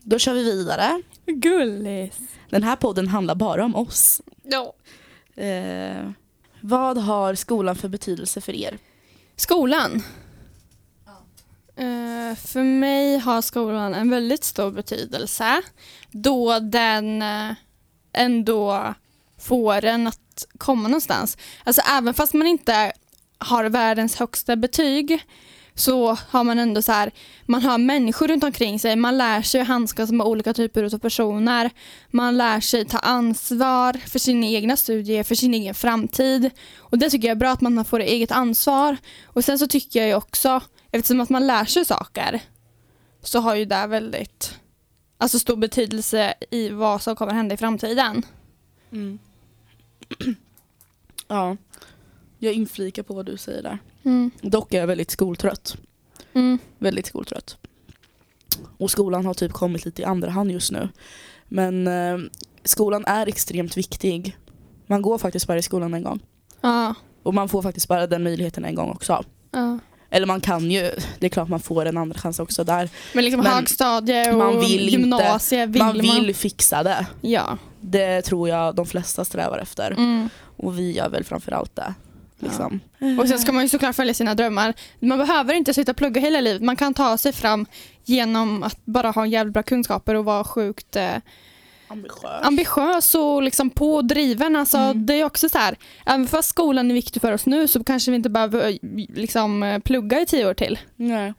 [SPEAKER 1] då kör vi vidare.
[SPEAKER 2] Gullis.
[SPEAKER 1] Den här podden handlar bara om oss.
[SPEAKER 2] Ja.
[SPEAKER 1] Eh, vad har skolan för betydelse för er?
[SPEAKER 2] Skolan. Eh, för mig har skolan en väldigt stor betydelse då den eh, ändå får en att komma någonstans. Alltså även fast man inte har världens högsta betyg så har man ändå så här, man har människor runt omkring sig, man lär sig handskas med olika typer av personer, man lär sig ta ansvar för sina egna studier, för sin egen framtid och det tycker jag är bra att man får eget ansvar och sen så tycker jag ju också, eftersom att man lär sig saker så har ju det väldigt alltså stor betydelse i vad som kommer hända i framtiden.
[SPEAKER 1] Mm. [CLEARS THROAT] ja, jag inflikar på vad du säger där.
[SPEAKER 2] Mm.
[SPEAKER 1] Dock är jag väldigt skoltrött.
[SPEAKER 2] Mm.
[SPEAKER 1] Väldigt skoltrött. Och skolan har typ kommit lite i andra hand just nu. Men eh, skolan är extremt viktig. Man går faktiskt bara i skolan en gång.
[SPEAKER 2] Ja.
[SPEAKER 1] Och man får faktiskt bara den möjligheten en gång också.
[SPEAKER 2] ja.
[SPEAKER 1] Eller man kan ju, det är klart man får en andra chans också där.
[SPEAKER 2] Men liksom
[SPEAKER 1] Men
[SPEAKER 2] högstadie och
[SPEAKER 1] man vill inte-
[SPEAKER 2] gymnasie vill
[SPEAKER 1] man vill fixa det.
[SPEAKER 2] Ja.
[SPEAKER 1] Det tror jag de flesta strävar efter.
[SPEAKER 2] Mm.
[SPEAKER 1] Och vi gör väl framförallt det. Liksom.
[SPEAKER 2] Och sen ska man ju såklart följa sina drömmar. Man behöver inte sitta och plugga hela livet. Man kan ta sig fram genom att bara ha jävligt bra kunskaper och vara sjukt eh,
[SPEAKER 1] Ambitiös.
[SPEAKER 2] ambitiös och liksom pådriven. Alltså,
[SPEAKER 1] Mm.
[SPEAKER 2] Det är också så här, även fast skolan är viktig för oss nu så kanske vi inte behöver eh, liksom, eh, plugga i tio år till.
[SPEAKER 1] Nej.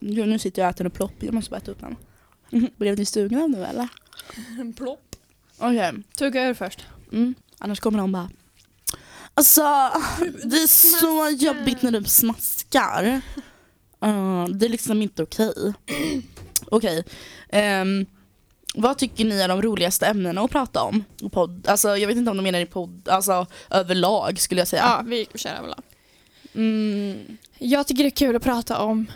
[SPEAKER 1] Jo, nu sitter jag och äter en plopp. Jag måste bara äta upp den. Mhm. Blev ni stugna nu eller?
[SPEAKER 2] En plopp.
[SPEAKER 1] Okej.
[SPEAKER 2] Tugga ur först.
[SPEAKER 1] Mm. Annars kommer de bara Alltså det är så jobbigt när du smaskar. [LAUGHS] Uh, det är liksom inte okej. Okej. Ehm, vad tycker ni är de roligaste ämnena att prata om? Podd? Alltså, jag vet inte om de menar i podd, alltså överlag skulle jag säga.
[SPEAKER 2] Ja, vi kör överlag.
[SPEAKER 1] Mm,
[SPEAKER 2] Jag tycker det är kul att prata om,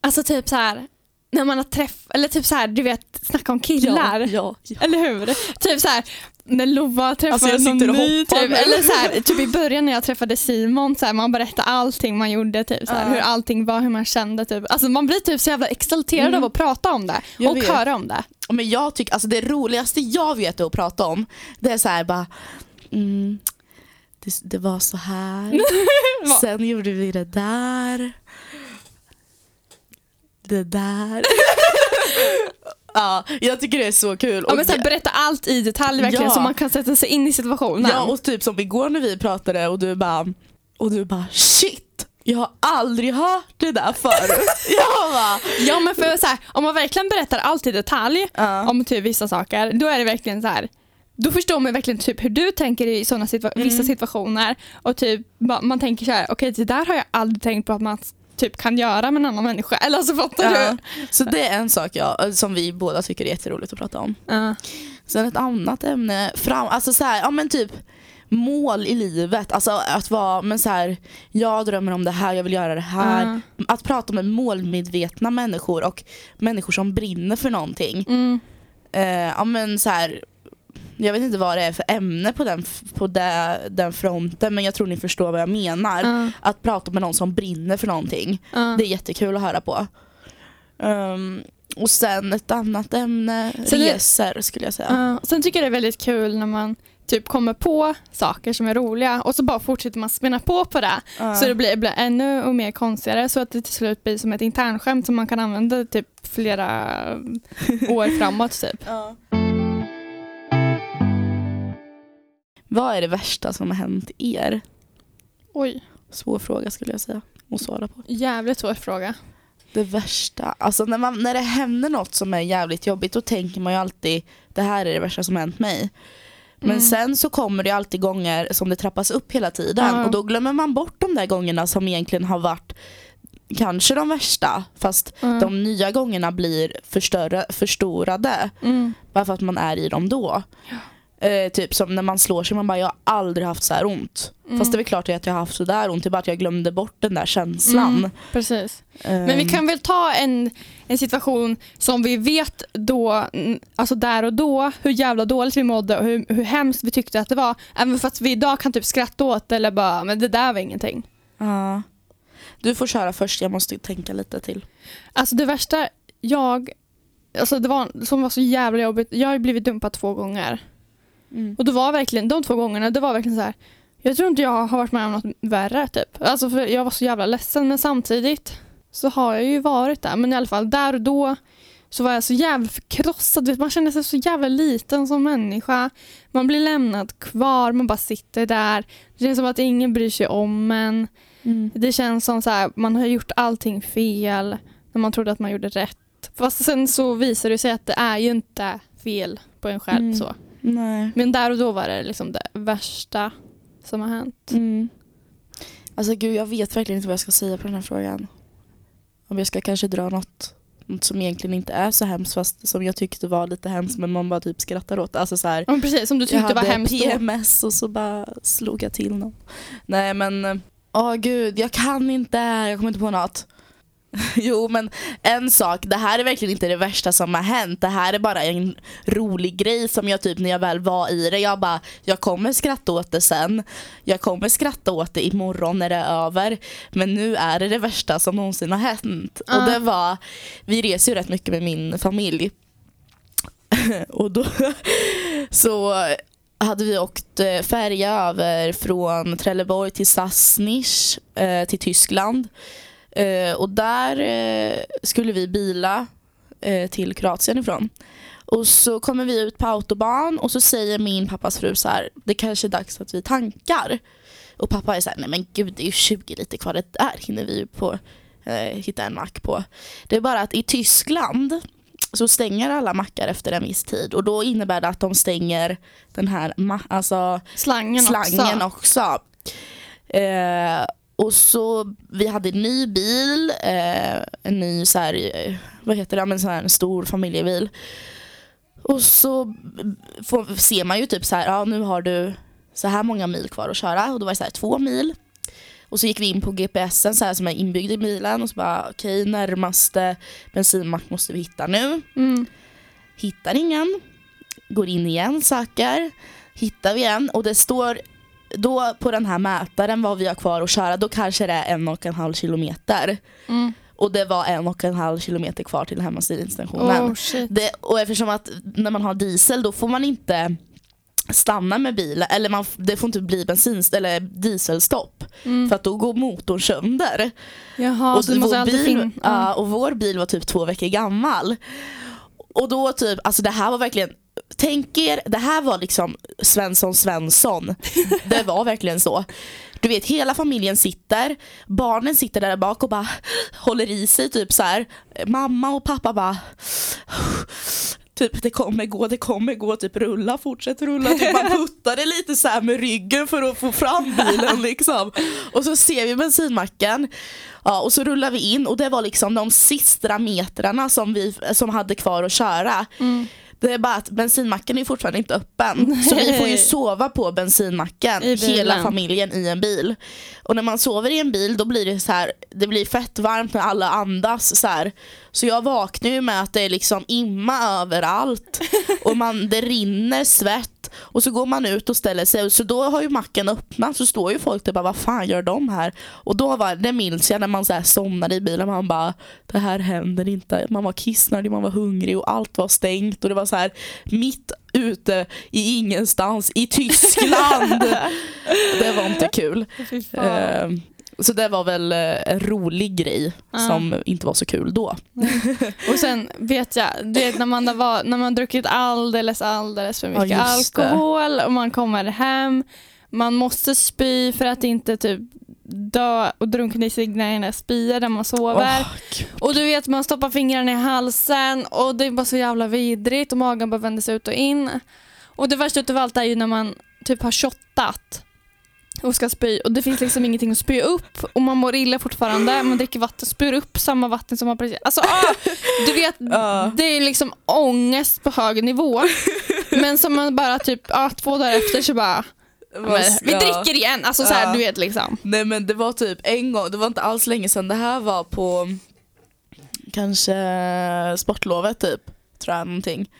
[SPEAKER 2] alltså typ så här när man har träff eller typ så här, du vet, snacka om killar.
[SPEAKER 1] Ja, ja, ja.
[SPEAKER 2] Eller hur? Typ så här, när Lova träffade
[SPEAKER 1] Alltså, jag
[SPEAKER 2] någon ny, typ, eller så här, typ i början när jag träffade Simon, så här, man berättade allting man gjorde, typ, så här,
[SPEAKER 1] Ja.
[SPEAKER 2] hur allting var, hur man kände. Typ. Alltså, man blir typ så jävla exalterad
[SPEAKER 1] Mm.
[SPEAKER 2] av att prata om det
[SPEAKER 1] Jag
[SPEAKER 2] och
[SPEAKER 1] vet.
[SPEAKER 2] höra om det.
[SPEAKER 1] Men jag tycker, alltså det roligaste jag vet att prata om, det är så här bara mm, det, det var så här, [LAUGHS] sen gjorde vi det där, det där. [LAUGHS] ja, jag tycker det är så kul.
[SPEAKER 2] Ja, men så här, berätta allt i detalj verkligen
[SPEAKER 1] Ja.
[SPEAKER 2] så man kan sätta sig in i situationen.
[SPEAKER 1] ja, och typ som igår när vi pratade och du bara, och du bara shit, jag har aldrig hört det där förut. [LAUGHS] jag bara,
[SPEAKER 2] Ja men för så här, om man verkligen berättar allt i detalj
[SPEAKER 1] ja.
[SPEAKER 2] om typ vissa saker, då är det verkligen så här. Då förstår man verkligen typ hur du tänker i såna situa-
[SPEAKER 1] Mm.
[SPEAKER 2] vissa situationer och typ ma- man tänker så här, okej det där har jag aldrig tänkt på att man typ kan göra med en annan människa. Eller alltså fattar
[SPEAKER 1] Ja.
[SPEAKER 2] du?
[SPEAKER 1] Så det är en sak jag, som vi båda tycker är jätteroligt att prata om.
[SPEAKER 2] Ja.
[SPEAKER 1] Sen ett annat ämne, fram, alltså så här, ja men typ mål i livet. Alltså att vara, men så här, jag drömmer om det här, jag vill göra det här.
[SPEAKER 2] Ja.
[SPEAKER 1] Att prata med målmedvetna människor och människor som brinner för någonting.
[SPEAKER 2] Mm.
[SPEAKER 1] Eh, ja men så här, jag vet inte vad det är för ämne på den, på det, den fronten men jag tror ni förstår vad jag menar.
[SPEAKER 2] Ja.
[SPEAKER 1] Att prata med någon som brinner för någonting.
[SPEAKER 2] Ja.
[SPEAKER 1] Det är jättekul att höra på. Ehm, och sen ett annat ämne,
[SPEAKER 2] Sen
[SPEAKER 1] resor skulle jag säga.
[SPEAKER 2] Ja. Sen tycker jag det är väldigt kul när man typ kommer på saker som är roliga och så bara fortsätter man spinna på på det.
[SPEAKER 1] Ja.
[SPEAKER 2] Så det blir, blir ännu och mer konstigare så att det till slut blir som ett internskämt som man kan använda typ flera [LAUGHS] år framåt. Typ.
[SPEAKER 1] Ja. Vad är det värsta som har hänt er?
[SPEAKER 2] Oj,
[SPEAKER 1] Svår fråga skulle jag säga att svara på.
[SPEAKER 2] jävligt svår fråga.
[SPEAKER 1] Det värsta, alltså när, man, när det händer något som är jävligt jobbigt då tänker man ju alltid det här är det värsta som hänt mig. Men
[SPEAKER 2] Mm.
[SPEAKER 1] sen så kommer det alltid gånger som det trappas upp hela tiden
[SPEAKER 2] Ja.
[SPEAKER 1] och då glömmer man bort de där gångerna som egentligen har varit kanske de värsta fast
[SPEAKER 2] Mm.
[SPEAKER 1] de nya gångerna blir förstöra, förstorade
[SPEAKER 2] Mm.
[SPEAKER 1] bara för att man är i dem då. Eh, typ som när man slår sig, man bara jag har aldrig haft så här ont.
[SPEAKER 2] Mm.
[SPEAKER 1] Fast det är väl klart att jag har haft så där ont, det är bara att jag glömde bort den där känslan.
[SPEAKER 2] Mm, precis. Men vi
[SPEAKER 1] Ehm,
[SPEAKER 2] kan väl ta en, en situation som vi vet då, alltså där och då, hur jävla dåligt vi mådde och hur, hur hemskt vi tyckte att det var. Även fast vi idag kan typ skratta åt det eller bara, men det där var ingenting.
[SPEAKER 1] ja. Du får köra först, jag måste tänka lite till.
[SPEAKER 2] Alltså det värsta jag, alltså det var, som var så jävla jobbigt, jag har blivit dumpad två gånger. Och det var verkligen, de två gångerna, det var verkligen så här. Jag tror inte jag har varit med om något värre typ. Alltså för jag var så jävla ledsen men samtidigt så har jag ju varit där. Men i alla fall där och då så var jag så jävla förkrossad. Vet, Man känner sig så jävla liten som människa. Man blir lämnad kvar, man bara sitter där. Det känns som att ingen bryr sig om en.
[SPEAKER 1] Mm.
[SPEAKER 2] Det känns som så här, man har gjort allting fel när man trodde att man gjorde rätt. Fast sen så visar det sig att det är ju inte fel på en själv.
[SPEAKER 1] Mm.
[SPEAKER 2] så.
[SPEAKER 1] Nej.
[SPEAKER 2] Men där och då var det liksom det värsta som har hänt.
[SPEAKER 1] Mm. Alltså gud, jag vet verkligen inte vad jag ska säga på den här frågan. Om jag ska kanske dra något, något som egentligen inte är så hemskt fast som jag tyckte var lite hemskt men man bara typ skrattar åt. Alltså så här,
[SPEAKER 2] Ja, men precis, som du
[SPEAKER 1] jag
[SPEAKER 2] tyckte var
[SPEAKER 1] hade
[SPEAKER 2] hemskt då.
[SPEAKER 1] PMS och så bara slog jag till någon. Nej men, åh gud, jag kan inte, jag kommer inte på något. [LAUGHS] Jo men en sak, det här är verkligen inte det värsta som har hänt. Det här är bara en rolig grej som jag typ när jag väl var i det, jag bara, jag kommer skratta åt det sen. Jag kommer skratta åt det imorgon när det är över. Men nu är det det värsta som någonsin har hänt.
[SPEAKER 2] Ja.
[SPEAKER 1] Och det var, vi reser ju rätt mycket med min familj. [LAUGHS] och då [LAUGHS] så hade vi åkt eh, färja över från Trelleborg till Sassnitz eh, till Tyskland. Eh, och där eh, skulle vi bila eh, till Kroatien ifrån. Och så kommer vi ut på autobahn och så säger min pappas fru så här, det kanske är dags att vi tankar. Och pappa är så här, nej men gud det är ju 20 liter kvar, det där hinner vi ju på, eh, hitta en mack på. Det är bara att i Tyskland så stänger alla mackar efter en viss tid och då innebär det att de stänger den här alltså,
[SPEAKER 2] Slangen,
[SPEAKER 1] slangen
[SPEAKER 2] också.
[SPEAKER 1] också. Eh, och så, vi hade en ny bil, eh, en ny så här, vad heter det, men så här, en stor familjebil. Och så får, ser man ju typ så här, ja nu har du så här många mil kvar att köra och då var det så här två mil. Och så gick vi in på GPSen så här, som är inbyggd i bilen och så bara okej närmaste bensinmack måste vi hitta nu.
[SPEAKER 2] Mm.
[SPEAKER 1] Hittar ingen. Går in igen, söker. Hittar vi en och det står då på den här mätaren vad vi har kvar att köra, då kanske det är en och en halv kilometer.
[SPEAKER 2] Mm.
[SPEAKER 1] Och det var en och en halv kilometer kvar till hemmastationen.
[SPEAKER 2] Oh.
[SPEAKER 1] Det, och eftersom att när man har diesel då får man inte stanna med bilen, eller man, det får inte bli bensin eller dieselstopp.
[SPEAKER 2] Mm.
[SPEAKER 1] För att då går motorn sönder.
[SPEAKER 2] Jaha,
[SPEAKER 1] och,
[SPEAKER 2] så
[SPEAKER 1] vår bil,
[SPEAKER 2] finnas.
[SPEAKER 1] ja, och vår bil var typ två veckor gammal. Och då typ, alltså det här var verkligen Tänk er, det här var liksom Svensson Svensson. Det var verkligen så. Du vet hela familjen sitter, barnen sitter där bak och bara håller i sig typ så här. Mamma och pappa bara Typ det kommer gå, det kommer gå, typ rulla, fortsätt rulla. Typ man puttade lite så här med ryggen för att få fram bilen liksom. Och så ser vi bensinmacken Ja, och så rullar vi in och det var liksom de sista metrarna som vi som hade kvar att köra.
[SPEAKER 2] Mm.
[SPEAKER 1] Det är bara att bensinmacken är fortfarande inte öppen. Så vi får ju sova på bensinmacken, hela familjen i en bil. Och när man sover i en bil då blir det så här, det blir fett varmt när alla andas så här. Så jag vaknar ju med att det är liksom imma överallt och man, det rinner svett och så går man ut och ställer sig så då har ju macken öppnat så står ju folk där bara vad fan gör de här? Och då var det minns jag när man så här somnade i bilen man bara det här händer inte. Man var kissnödig, man var hungrig och allt var stängt och det var så här mitt ute i ingenstans i Tyskland. [LAUGHS] det var inte kul. Så det var väl eh, en rolig grej
[SPEAKER 2] Ja.
[SPEAKER 1] som inte var så kul då. [LAUGHS]
[SPEAKER 2] Och sen vet jag, du vet när man har, var, när man druckit alldeles, alldeles för
[SPEAKER 1] Ja,
[SPEAKER 2] mycket
[SPEAKER 1] det.
[SPEAKER 2] alkohol och man kommer hem, man måste spy för att inte typ dö och drunkna i sina egna spyor där man sover.
[SPEAKER 1] Gud.
[SPEAKER 2] Och du vet man stoppar fingrarna i halsen och det är bara så jävla vidrigt och magen bara vänder sig ut och in. Och det värsta utav allt är ju när man typ har shottat och ska spy och det finns liksom ingenting att spy upp och man mår illa fortfarande. Man dricker vatten, spyr upp samma vatten som man precis... Alltså ah, du vet, [LAUGHS] det är liksom ångest på hög nivå. Men som man bara typ ah, två dagar efter så bara, men, vi dricker igen. Alltså så här,
[SPEAKER 1] Ja.
[SPEAKER 2] du vet liksom.
[SPEAKER 1] Nej men det var typ en gång, det var inte alls länge sedan, det här var på kanske sportlovet typ, tror jag någonting.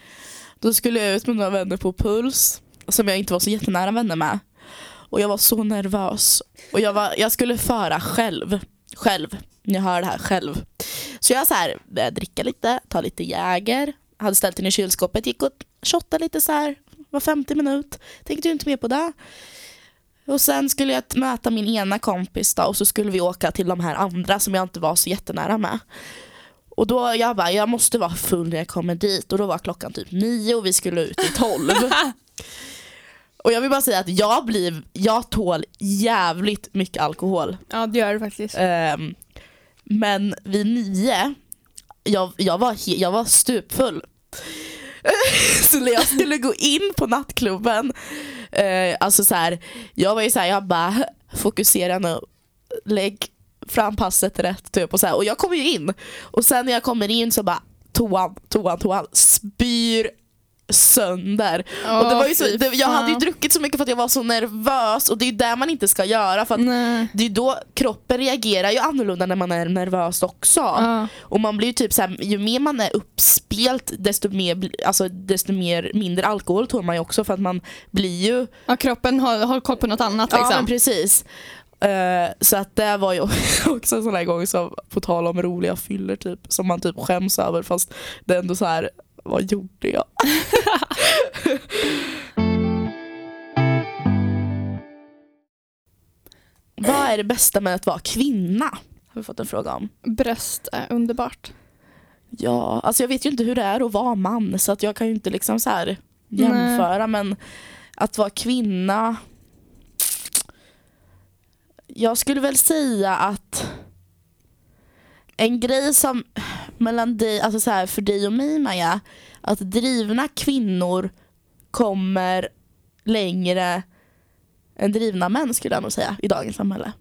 [SPEAKER 1] Då skulle jag ut med några vänner på Puls, som jag inte var så jättenära vänner med. Och jag var så nervös. Och jag, var, jag skulle föra själv, själv, ni hör det här själv. Så jag så här, började dricka lite, ta lite Jäger, hade ställt den i kylskåpet, gick och shottade lite så här, var 50 minut, tänkte ju inte mer på det. Och sen skulle jag möta min ena kompis då, och så skulle vi åka till de här andra som jag inte var så jättenära med. Och då jag bara, jag måste vara full när jag kommer dit och då var klockan typ nio och vi skulle ut i tolv. [LAUGHS] Och jag vill bara säga att jag, blir, jag tål jävligt mycket alkohol.
[SPEAKER 2] Ja det gör det faktiskt.
[SPEAKER 1] Ehm, men vid nio, jag, jag, var, jag var stupfull. [LAUGHS] så när jag skulle gå in på nattklubben, eh, alltså så här, jag var ju såhär, jag bara fokusera nu, lägg fram passet rätt typ och så här, och jag kommer ju in och sen när jag kommer in så bara toan, toan, toan, spyr sönder. och det var ju så, det, jag hade ju druckit så mycket för att jag var så nervös och det är ju det man inte ska göra för det är då kroppen reagerar ju annorlunda när man är nervös också.
[SPEAKER 2] Ja.
[SPEAKER 1] Och man blir ju typ så här, ju mer man är uppspelt desto, mer, alltså, desto mer, mindre alkohol tål man ju också för att man blir ju...
[SPEAKER 2] ja, kroppen har, har koll på något annat
[SPEAKER 1] Ja
[SPEAKER 2] liksom.
[SPEAKER 1] men precis. Eh, så att det var ju [LAUGHS] också en sån här gång som, på tal om roliga fyller typ, som man typ skäms över fast det är ändå så här, vad gjorde jag? [LAUGHS] vad är det bästa med att vara kvinna? Har vi fått en fråga om.
[SPEAKER 2] Bröst är underbart.
[SPEAKER 1] Ja, alltså jag vet ju inte hur det är att vara man så att jag kan ju inte liksom så här jämföra men att vara kvinna Jag skulle väl säga att en grej som mellan dig, alltså så här, för dig och mig Maja att drivna kvinnor kommer längre än drivna män skulle jag nog säga i dagens samhälle.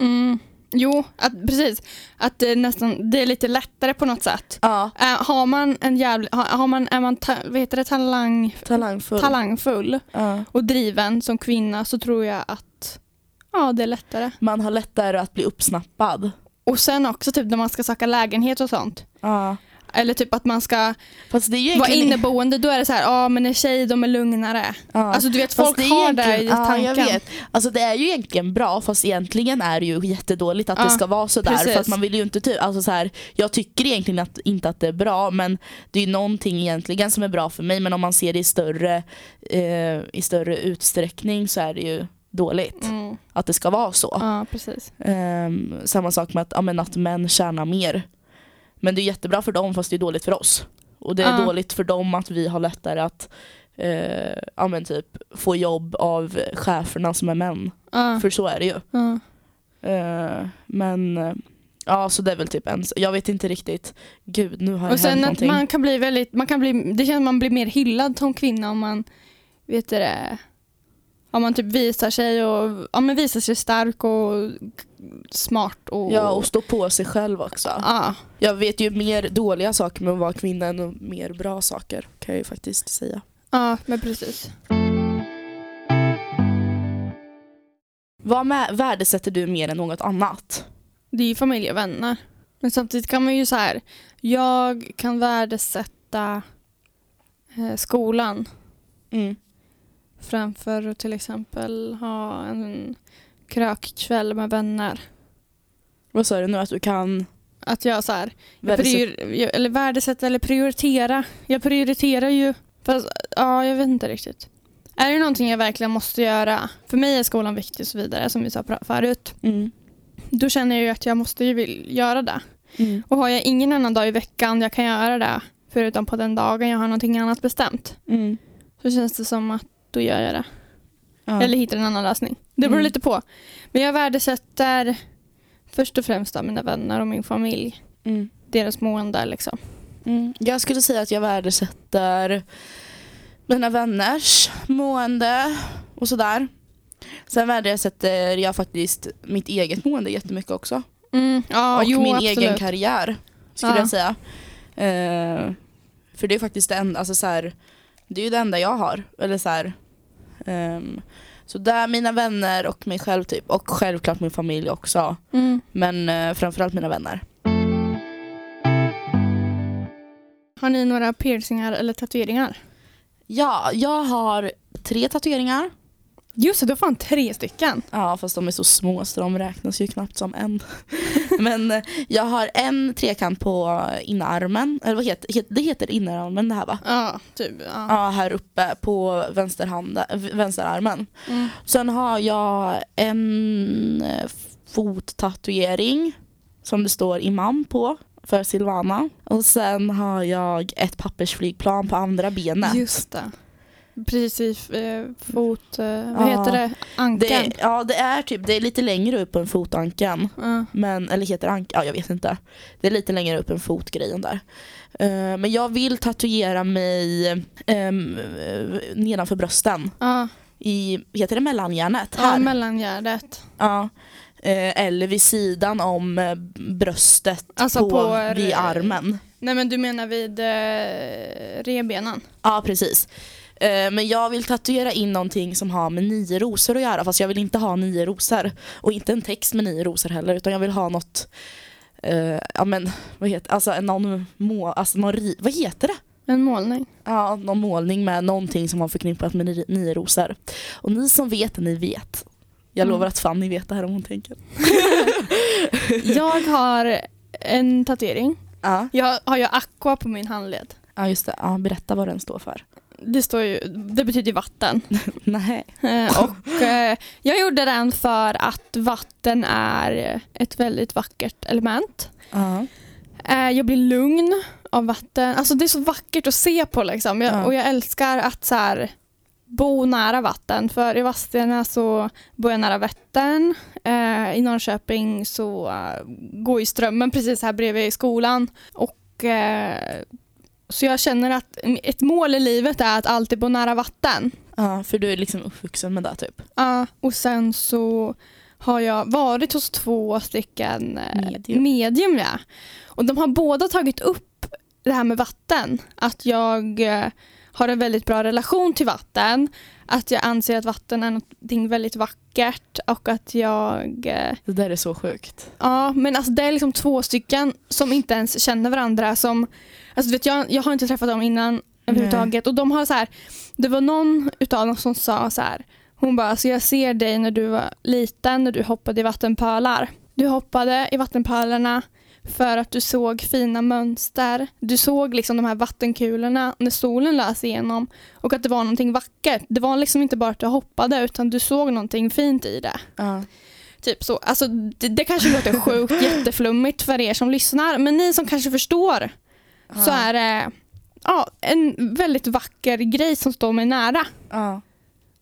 [SPEAKER 2] Mm. Jo, att, precis. Att det, är nästan, det är lite lättare på något sätt.
[SPEAKER 1] Ja,
[SPEAKER 2] Äh, har man en jävla, har, har man, är man ta, vad heter det, talang,
[SPEAKER 1] talangfull.
[SPEAKER 2] talangfull
[SPEAKER 1] Ja.
[SPEAKER 2] och driven som kvinna så tror jag att ja, det är lättare.
[SPEAKER 1] Man har lättare att bli uppsnappad.
[SPEAKER 2] Och sen också typ när man ska söka lägenhet och sånt.
[SPEAKER 1] Ja.
[SPEAKER 2] Eller typ att man ska
[SPEAKER 1] Fast det är ju
[SPEAKER 2] vara
[SPEAKER 1] egentligen...
[SPEAKER 2] inneboende, då är det så här, ja men en tjej de är lugnare.
[SPEAKER 1] Ja.
[SPEAKER 2] Alltså du vet
[SPEAKER 1] Fast
[SPEAKER 2] folk
[SPEAKER 1] det är
[SPEAKER 2] har det i
[SPEAKER 1] egentligen- Ja,
[SPEAKER 2] tanken.
[SPEAKER 1] jag vet. Alltså det är ju egentligen bra fast egentligen är det ju jättedåligt att
[SPEAKER 2] Ja,
[SPEAKER 1] det ska vara sådär.
[SPEAKER 2] precis.
[SPEAKER 1] För att man vill ju inte typ, alltså så här, jag tycker egentligen att, inte att det är bra men det är ju någonting egentligen som är bra för mig men om man ser det i större, eh, i större utsträckning så är det ju dåligt
[SPEAKER 2] Mm.
[SPEAKER 1] att det ska vara så.
[SPEAKER 2] Ja, precis.
[SPEAKER 1] Ehm, samma sak med att, ja, men att män tjänar mer. Men det är jättebra för dem fast det är dåligt för oss. Och det är
[SPEAKER 2] Ja.
[SPEAKER 1] dåligt för dem att vi har lättare att eh, ja, men typ, få jobb av cheferna som är män.
[SPEAKER 2] Ja.
[SPEAKER 1] För så är det ju.
[SPEAKER 2] Ja.
[SPEAKER 1] Eh, men ja, så det är väl typ en, jag vet inte riktigt. Gud, nu har
[SPEAKER 2] Och sen
[SPEAKER 1] hänt någonting.
[SPEAKER 2] man kan bli väldigt, man kan bli, det känns som man blir mer hyllad som kvinna om man, vet det, om man typ visar sig och, ja men visar sig stark och smart och,
[SPEAKER 1] Ja, och stå på sig själv också.
[SPEAKER 2] ja.
[SPEAKER 1] Jag vet ju mer dåliga saker med att vara kvinna än mer bra saker kan jag ju faktiskt säga.
[SPEAKER 2] ja men precis.
[SPEAKER 1] Vad med, värdesätter du mer än något annat?
[SPEAKER 2] Det är ju familj och vänner. Men samtidigt kan man ju så här, jag kan värdesätta eh, skolan
[SPEAKER 1] Mm.
[SPEAKER 2] Framför att till exempel ha en krökkväll med vänner.
[SPEAKER 1] Vad sa du nu att du kan
[SPEAKER 2] Att jag så här, jag prior, eller värdesätta eller prioritera. Jag prioriterar ju, fast ja jag vet inte riktigt. Är det någonting jag verkligen måste göra, för mig är skolan viktig och så vidare som vi sa förut,
[SPEAKER 1] Mm.
[SPEAKER 2] då känner jag ju att jag måste ju göra det.
[SPEAKER 1] Mm.
[SPEAKER 2] Och har jag ingen annan dag i veckan jag kan göra det, förutom på den dagen jag har någonting annat bestämt,
[SPEAKER 1] Mm.
[SPEAKER 2] så känns det som att då gör jag det.
[SPEAKER 1] Ja.
[SPEAKER 2] Eller hittar en annan lösning. Det beror
[SPEAKER 1] Mm.
[SPEAKER 2] lite på. Men jag värdesätter först och främst då mina vänner och min familj.
[SPEAKER 1] Mm.
[SPEAKER 2] Deras mående liksom.
[SPEAKER 1] Mm. Jag skulle säga att jag värdesätter mina vänners mående och sådär. Sen värdesätter jag faktiskt mitt eget mående jättemycket också.
[SPEAKER 2] Mm, ja,
[SPEAKER 1] och
[SPEAKER 2] jo,
[SPEAKER 1] min
[SPEAKER 2] absolut.
[SPEAKER 1] egen karriär skulle
[SPEAKER 2] Ja.
[SPEAKER 1] jag säga. Eh, för det är faktiskt det enda, alltså så här, det är ju det enda jag har. Eller så här, ehm, så där mina vänner och mig själv typ. Och självklart min familj också.
[SPEAKER 2] Mm.
[SPEAKER 1] Men eh, framförallt mina vänner.
[SPEAKER 2] Har ni några piercingar eller tatueringar?
[SPEAKER 1] Ja, jag har tre tatueringar.
[SPEAKER 2] Just det, du har fan tre stycken.
[SPEAKER 1] Ja, fast de är så små så de räknas ju knappt som en. [LAUGHS] Men eh, jag har en trekant på innerarmen. Eller vad heter het- det? heter innerarmen det här va?
[SPEAKER 2] Ja, typ. Ja.
[SPEAKER 1] Ja, här uppe på v- vänsterarmen.
[SPEAKER 2] Mm.
[SPEAKER 1] Sen har jag en eh, fottatuering som det står imam på för Silvana. Och sen har jag ett pappersflygplan på andra benet.
[SPEAKER 2] Just det. Precis vid eh, fot... Eh, vad
[SPEAKER 1] Ja.
[SPEAKER 2] heter det? Ankeln?
[SPEAKER 1] Det, ja det är typ, det är lite längre upp än fotankeln.
[SPEAKER 2] Ja.
[SPEAKER 1] Men, eller heter det ank? Ja jag vet inte. Det är lite längre upp än fotgrejen där. Eh, men jag vill tatuera mig um, nedanför brösten.
[SPEAKER 2] Ja,
[SPEAKER 1] I, heter det mellangärnet?
[SPEAKER 2] ja,
[SPEAKER 1] Här. Ja. Eh, eller vid sidan om bröstet
[SPEAKER 2] Alltså
[SPEAKER 1] på,
[SPEAKER 2] på-
[SPEAKER 1] vid armen.
[SPEAKER 2] Nej men du menar vid eh, revbenen?
[SPEAKER 1] Ja precis. Eh, men jag vill tatuera in någonting som har med nio rosor att göra fast jag vill inte ha nio rosor. Och inte en text med nio rosor heller utan jag vill ha något eh, ja men vad heter alltså någon må, alltså någon vad heter det?
[SPEAKER 2] En målning?
[SPEAKER 1] Ja, någon målning med någonting som har förknippat med nio, nio rosor. Och ni som vet, ni vet. Jag
[SPEAKER 2] Mm.
[SPEAKER 1] lovar att Fanny vet det här om hon tänker. [LAUGHS]
[SPEAKER 2] Jag har en tatuering.
[SPEAKER 1] Ja,
[SPEAKER 2] Jag har ju aqua på min handled.
[SPEAKER 1] ja just det. Ja, berätta vad den står för.
[SPEAKER 2] Det står ju, det betyder vatten. [LAUGHS]
[SPEAKER 1] Nej.
[SPEAKER 2] Eh, och eh, jag gjorde den för att vatten är ett väldigt vackert element.
[SPEAKER 1] Ja.
[SPEAKER 2] Eh, jag blir lugn av vatten. Alltså det är så vackert att se på liksom. Jag,
[SPEAKER 1] Ja.
[SPEAKER 2] Och jag älskar att så här, bo nära vatten. För i Vadstena så bor jag nära Vättern. Eh, I Norrköping så går ju strömmen precis här bredvid skolan. Och, så jag känner att ett mål i livet är att alltid bo nära vatten.
[SPEAKER 1] ja, för du är liksom uppvuxen med det typ.
[SPEAKER 2] Ja, och sen så har jag varit hos två stycken eh,
[SPEAKER 1] Medium.
[SPEAKER 2] medium ja. Och de har båda tagit upp det här med vatten. Att jag eh, har en väldigt bra relation till vatten. Att jag anser att vatten är något väldigt vackert och att jag... eh,
[SPEAKER 1] Det där är så sjukt.
[SPEAKER 2] Ja, men alltså det är liksom två stycken som inte ens känner varandra. Som, alltså vet, jag, jag har inte träffat dem innan överhuvudtaget. Och de har så här, det var någon utav dem som sa så här. Hon bara, alltså jag ser dig när du var liten, när du hoppade i vattenpölar. Du hoppade i vattenpölarna för att du såg fina mönster. Du såg liksom de här vattenkulorna när solen lös igenom och att det var någonting vackert. Det var liksom inte bara att du hoppade utan du såg någonting fint i det.
[SPEAKER 1] Ja.
[SPEAKER 2] Typ så. Alltså, det, det kanske låter sjukt [LAUGHS] jätteflummigt för er som lyssnar men ni som kanske förstår så är det ja, en väldigt vacker grej som står mig nära.
[SPEAKER 1] Ja.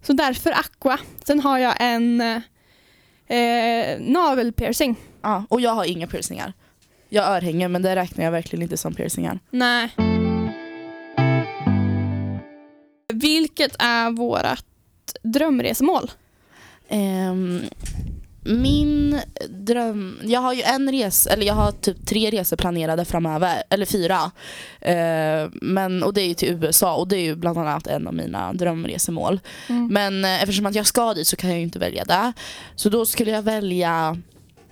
[SPEAKER 2] Så därför aqua. Sen har jag en eh, navelpiercing.
[SPEAKER 1] ja. Och jag har inga piercingar. Jag har örhängen men det räknar jag verkligen inte som piercingar.
[SPEAKER 2] Nej. Vilket är vårt drömresmål?
[SPEAKER 1] Ehm, min dröm, jag har ju en resa, eller jag har typ tre resor planerade framöver, eller fyra. Ehm, men, och det är ju till USA och det är ju bland annat en av mina drömresemål.
[SPEAKER 2] Mm.
[SPEAKER 1] Men eh, eftersom att jag ska dit så kan jag ju inte välja det. Så då skulle jag välja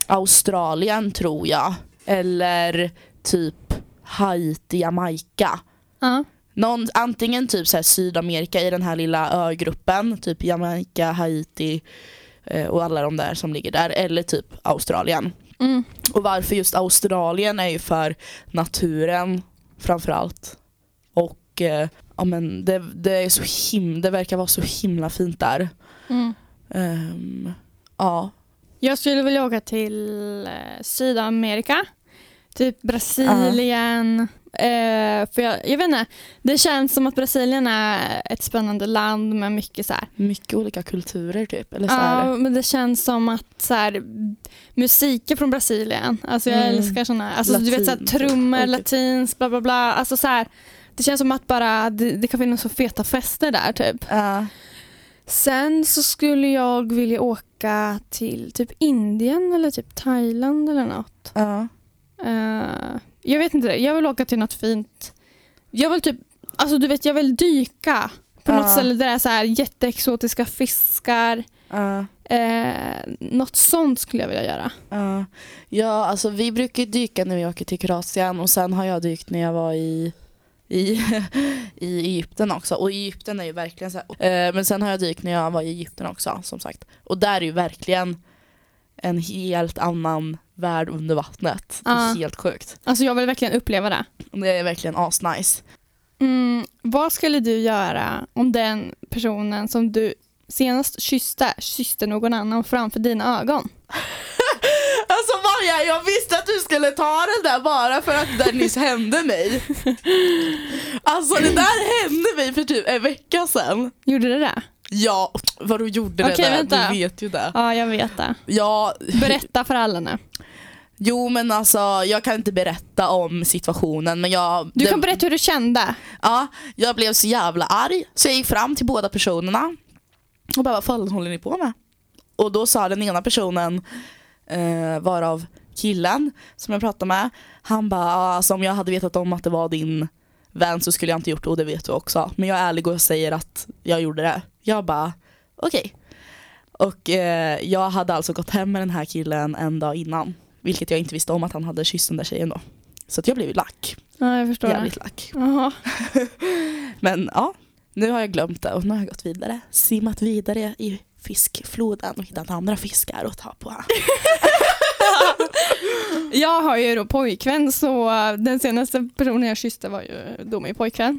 [SPEAKER 1] Australien tror jag. Eller typ Haiti, Jamaica.
[SPEAKER 2] Ja.
[SPEAKER 1] Någon, antingen typ så här Sydamerika i den här lilla ögruppen, typ Jamaica, Haiti eh, och alla de där som ligger där, eller typ Australien.
[SPEAKER 2] Mm.
[SPEAKER 1] Och varför just Australien är ju för naturen framförallt. Och eh, ja, men det, det, är så him det verkar vara så himla fint där.
[SPEAKER 2] Mm.
[SPEAKER 1] Ehm, ja.
[SPEAKER 2] Jag skulle vilja åka till eh, Sydamerika. Typ Brasilien. Eh, för jag, jag vet inte, det känns som att Brasilien är ett spännande land med mycket så här.
[SPEAKER 1] Mycket olika kulturer typ. Eller så här.
[SPEAKER 2] Ja, men det känns som att så här, musiken från Brasilien, alltså jag
[SPEAKER 1] Mm.
[SPEAKER 2] älskar såna, alltså du vet så här,
[SPEAKER 1] Latin,
[SPEAKER 2] trummor,
[SPEAKER 1] Okej.
[SPEAKER 2] latins, bla bla bla. Alltså så här, det känns som att bara det, det kan finnas så feta fester där typ.
[SPEAKER 1] Ja.
[SPEAKER 2] Sen så skulle jag vilja åka till typ Indien eller typ Thailand eller något.
[SPEAKER 1] Ja.
[SPEAKER 2] Eh, jag vet inte, jag vill åka till något fint. Jag vill typ, alltså du vet jag vill dyka på något
[SPEAKER 1] Ja.
[SPEAKER 2] ställe där det är så här jätteexotiska fiskar.
[SPEAKER 1] Ja.
[SPEAKER 2] Eh, något sånt skulle jag vilja göra.
[SPEAKER 1] Ja. ja, alltså vi brukar dyka när vi åker till Kroatien och sen har jag dykt när jag var i i, [LAUGHS] i Egypten också. Och Egypten är ju verkligen så här, eh, Men sen har jag dykt när jag var i Egypten också som sagt. Och där är ju verkligen en helt annan värld under vattnet. Det är
[SPEAKER 2] Ja.
[SPEAKER 1] helt sjukt.
[SPEAKER 2] Alltså jag vill verkligen uppleva det.
[SPEAKER 1] Det är verkligen asnice.
[SPEAKER 2] Mm, vad skulle du göra om den personen som du senast kysste kysste någon annan framför dina ögon? [LAUGHS]
[SPEAKER 1] Alltså Maja, jag visste att du skulle ta den där bara för att det där nyss hände mig. [LAUGHS] Alltså det där hände mig för typ en vecka sedan.
[SPEAKER 2] Gjorde det det?
[SPEAKER 1] Ja, vad du gjorde det
[SPEAKER 2] Okej,
[SPEAKER 1] där,
[SPEAKER 2] vänta.
[SPEAKER 1] du vet ju det.
[SPEAKER 2] Ja, jag vet det.
[SPEAKER 1] Ja,
[SPEAKER 2] Berätta för alla nu.
[SPEAKER 1] jo men alltså jag kan inte berätta om situationen men jag...
[SPEAKER 2] Du
[SPEAKER 1] det-
[SPEAKER 2] kan berätta hur du kände.
[SPEAKER 1] Ja, jag blev så jävla arg så jag gick fram till båda personerna och bara vad fan håller ni på med? Och då sa den ena personen, eh, varav killen som jag pratade med, han bara "Ja, alltså, om jag hade vetat om att det var din vän så skulle jag inte gjort det och det vet du också. Men jag är ärlig och säger att jag gjorde det. Jag bara okej. Och eh, jag hade alltså gått hem med den här killen en dag innan. Vilket jag inte visste om att han hade kysst den där tjejen då. Så att jag blev lack.
[SPEAKER 2] Ja, jag förstår.
[SPEAKER 1] Jävligt lack. [LAUGHS] Men ja, nu har jag glömt det och nu har jag gått vidare. Simmat vidare i fiskfloden och hittat andra fiskar att ta på. [LAUGHS] [LAUGHS]
[SPEAKER 2] Jag har ju då pojkvän så den senaste personen jag kysste var ju då min pojkvän.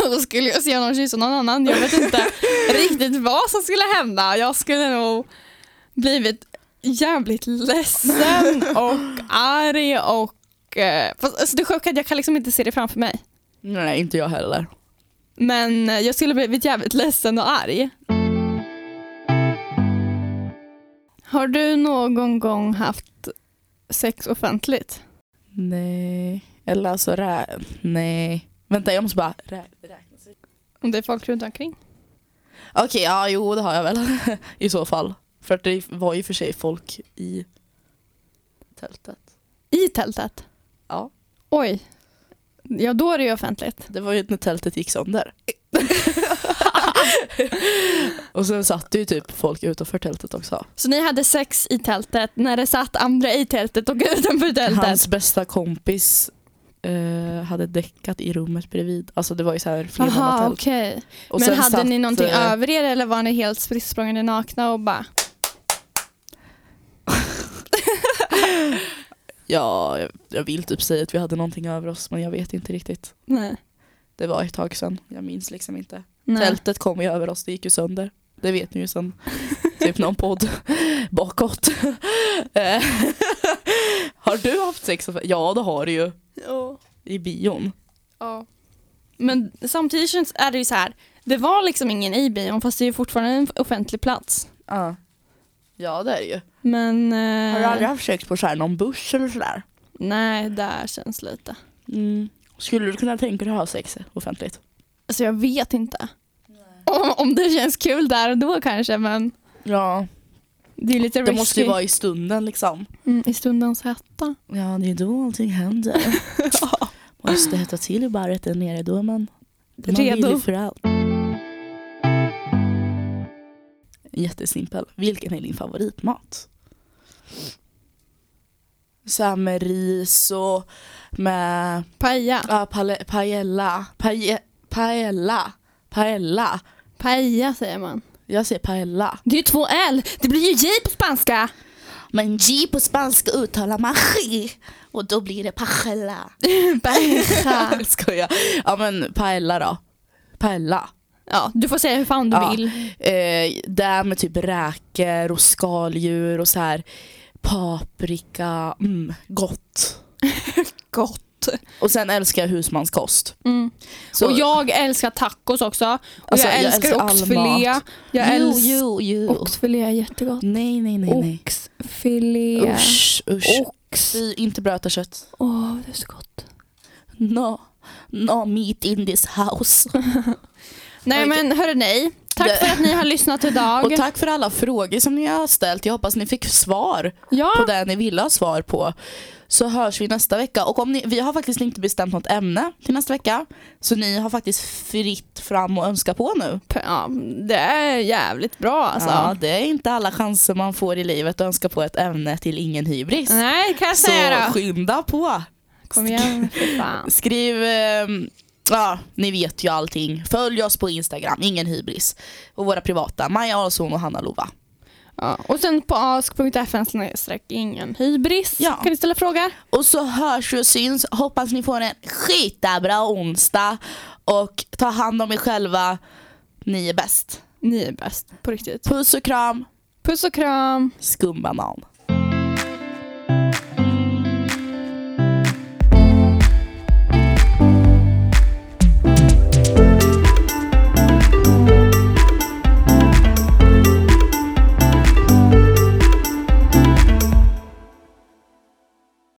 [SPEAKER 2] Och [CLEARS THROAT] då skulle jag se honom kyssa någon annan. Jag vet inte [LAUGHS] riktigt vad som skulle hända. Jag skulle nog blivit jävligt ledsen [LAUGHS] och arg och eh, fast, alltså det sjuka är att jag kan liksom inte se det framför mig.
[SPEAKER 1] Nej, inte jag heller.
[SPEAKER 2] Men jag skulle blivit jävligt ledsen och arg. Har du någon gång haft sex offentligt?
[SPEAKER 1] Nej, eller alltså rä... Nej. Vänta, jag måste bara rä... räkna. sig.
[SPEAKER 2] Om det är folk runt omkring?
[SPEAKER 1] Okej, ja jo det har jag väl [LAUGHS] i så fall. För att det var ju för sig folk i tältet.
[SPEAKER 2] I tältet?
[SPEAKER 1] Ja,
[SPEAKER 2] Oj. Ja, då är det ju offentligt.
[SPEAKER 1] det var ju när tältet gick sönder. [LAUGHS] och sen satt det ju typ folk utanför tältet också.
[SPEAKER 2] Så ni hade sex i tältet när det satt andra i tältet och utanför tältet?
[SPEAKER 1] Hans bästa kompis eh, hade däckat i rummet bredvid. Alltså det var ju så här
[SPEAKER 2] Jaha,
[SPEAKER 1] flermannatält.
[SPEAKER 2] okej.
[SPEAKER 1] Och
[SPEAKER 2] Men hade
[SPEAKER 1] satt,
[SPEAKER 2] ni någonting
[SPEAKER 1] eh,
[SPEAKER 2] över er eller var ni helt spritt nakna och bara [LAUGHS]
[SPEAKER 1] Ja, jag, jag vill typ säga att vi hade någonting över oss men jag vet inte riktigt.
[SPEAKER 2] nej?
[SPEAKER 1] Det var ett tag sedan, jag minns liksom inte.
[SPEAKER 2] nej.
[SPEAKER 1] Tältet kom ju över oss, det gick ju sönder. Det vet ni ju sen [LAUGHS] typ någon podd bakåt. [LAUGHS] Har du haft sex? Ja det har du ju.
[SPEAKER 2] Ja.
[SPEAKER 1] I bion.
[SPEAKER 2] Ja. Men samtidigt är det ju så här. Det var liksom ingen i bion fast det är ju fortfarande en offentlig plats.
[SPEAKER 1] Ja. Ja det är det ju.
[SPEAKER 2] Men... Eh,
[SPEAKER 1] Har du aldrig haft sex på så här, någon buss eller sådär?
[SPEAKER 2] Nej, där känns lite.
[SPEAKER 1] Mm. Skulle du kunna tänka dig att ha sex offentligt?
[SPEAKER 2] Alltså jag vet inte. Om, om det känns kul där och då kanske men
[SPEAKER 1] Ja.
[SPEAKER 2] det är lite
[SPEAKER 1] Det
[SPEAKER 2] risky.
[SPEAKER 1] måste ju vara i stunden liksom.
[SPEAKER 2] mm, I stundens hetta.
[SPEAKER 1] Ja det är då allting händer. [LAUGHS] Måste hetta till i barret där nere då är man, då är man
[SPEAKER 2] Redo.
[SPEAKER 1] villig för allt. Jättesimpel. Vilken är din favoritmat? Så här med ris och med
[SPEAKER 2] Paella.
[SPEAKER 1] ja, pale, paella. Paella. Paella. Paella.
[SPEAKER 2] Paella säger man.
[SPEAKER 1] Jag säger paella.
[SPEAKER 2] Det är ju två L. Det blir ju J på spanska.
[SPEAKER 1] Men G på spanska uttalar man G och då blir det paella. [LAUGHS]
[SPEAKER 2] Paella. [LAUGHS]
[SPEAKER 1] Skojar. Ja men paella då. Paella.
[SPEAKER 2] Ja, du får säga hur fan du
[SPEAKER 1] Ja.
[SPEAKER 2] vill.
[SPEAKER 1] Eh, där med typ räkor och skaldjur och så här paprika. Mm, gott. [LAUGHS]
[SPEAKER 2] Gott.
[SPEAKER 1] Och sen älskar jag husmanskost.
[SPEAKER 2] Mm.
[SPEAKER 1] Så,
[SPEAKER 2] och jag älskar tacos också. Och
[SPEAKER 1] Alltså,
[SPEAKER 2] jag
[SPEAKER 1] jag
[SPEAKER 2] älskar
[SPEAKER 1] älskar
[SPEAKER 2] oxfilé. Jag
[SPEAKER 1] jo,
[SPEAKER 2] älskar
[SPEAKER 1] jo, jo.
[SPEAKER 2] oxfilé är jättegott.
[SPEAKER 1] Nej, nej, nej. nej.
[SPEAKER 2] Oxfilé.
[SPEAKER 1] Usch, usch.
[SPEAKER 2] Ox.
[SPEAKER 1] Inte brödkött.
[SPEAKER 2] Åh, det är så gott.
[SPEAKER 1] No, no meat in this house. [LAUGHS]
[SPEAKER 2] Nej men hörru nej. Tack för att ni har lyssnat idag. [LAUGHS]
[SPEAKER 1] Och tack för alla frågor som ni har ställt. Jag hoppas ni fick svar
[SPEAKER 2] ja,
[SPEAKER 1] på det ni ville ha svar på. Så hörs vi nästa vecka. Och om ni, vi har faktiskt inte bestämt något ämne till nästa vecka. Så ni har faktiskt fritt fram och önska på nu.
[SPEAKER 2] ja, det är jävligt bra alltså.
[SPEAKER 1] Ja, det är inte alla chanser man får i livet att önska på ett ämne till ingen hybris.
[SPEAKER 2] Nej, kan jag
[SPEAKER 1] Så
[SPEAKER 2] säga då.
[SPEAKER 1] skynda på.
[SPEAKER 2] Kom igen, för fan.
[SPEAKER 1] Skriv, ehm, ja ni vet ju allting. Följ oss på Instagram, ingen hybris. Och våra privata, Maja Ahlson och Hanna Lova.
[SPEAKER 2] Ja. Och sen på ask.fn ingen hybris.
[SPEAKER 1] Ja.
[SPEAKER 2] Kan du ställa frågor?
[SPEAKER 1] Och så hörs vi och syns. Hoppas ni får en skitabra onsdag. Och ta hand om er själva. Ni är bäst.
[SPEAKER 2] Ni är bäst, på riktigt.
[SPEAKER 1] Puss och kram,
[SPEAKER 2] Puss och kram.
[SPEAKER 1] skumbanan.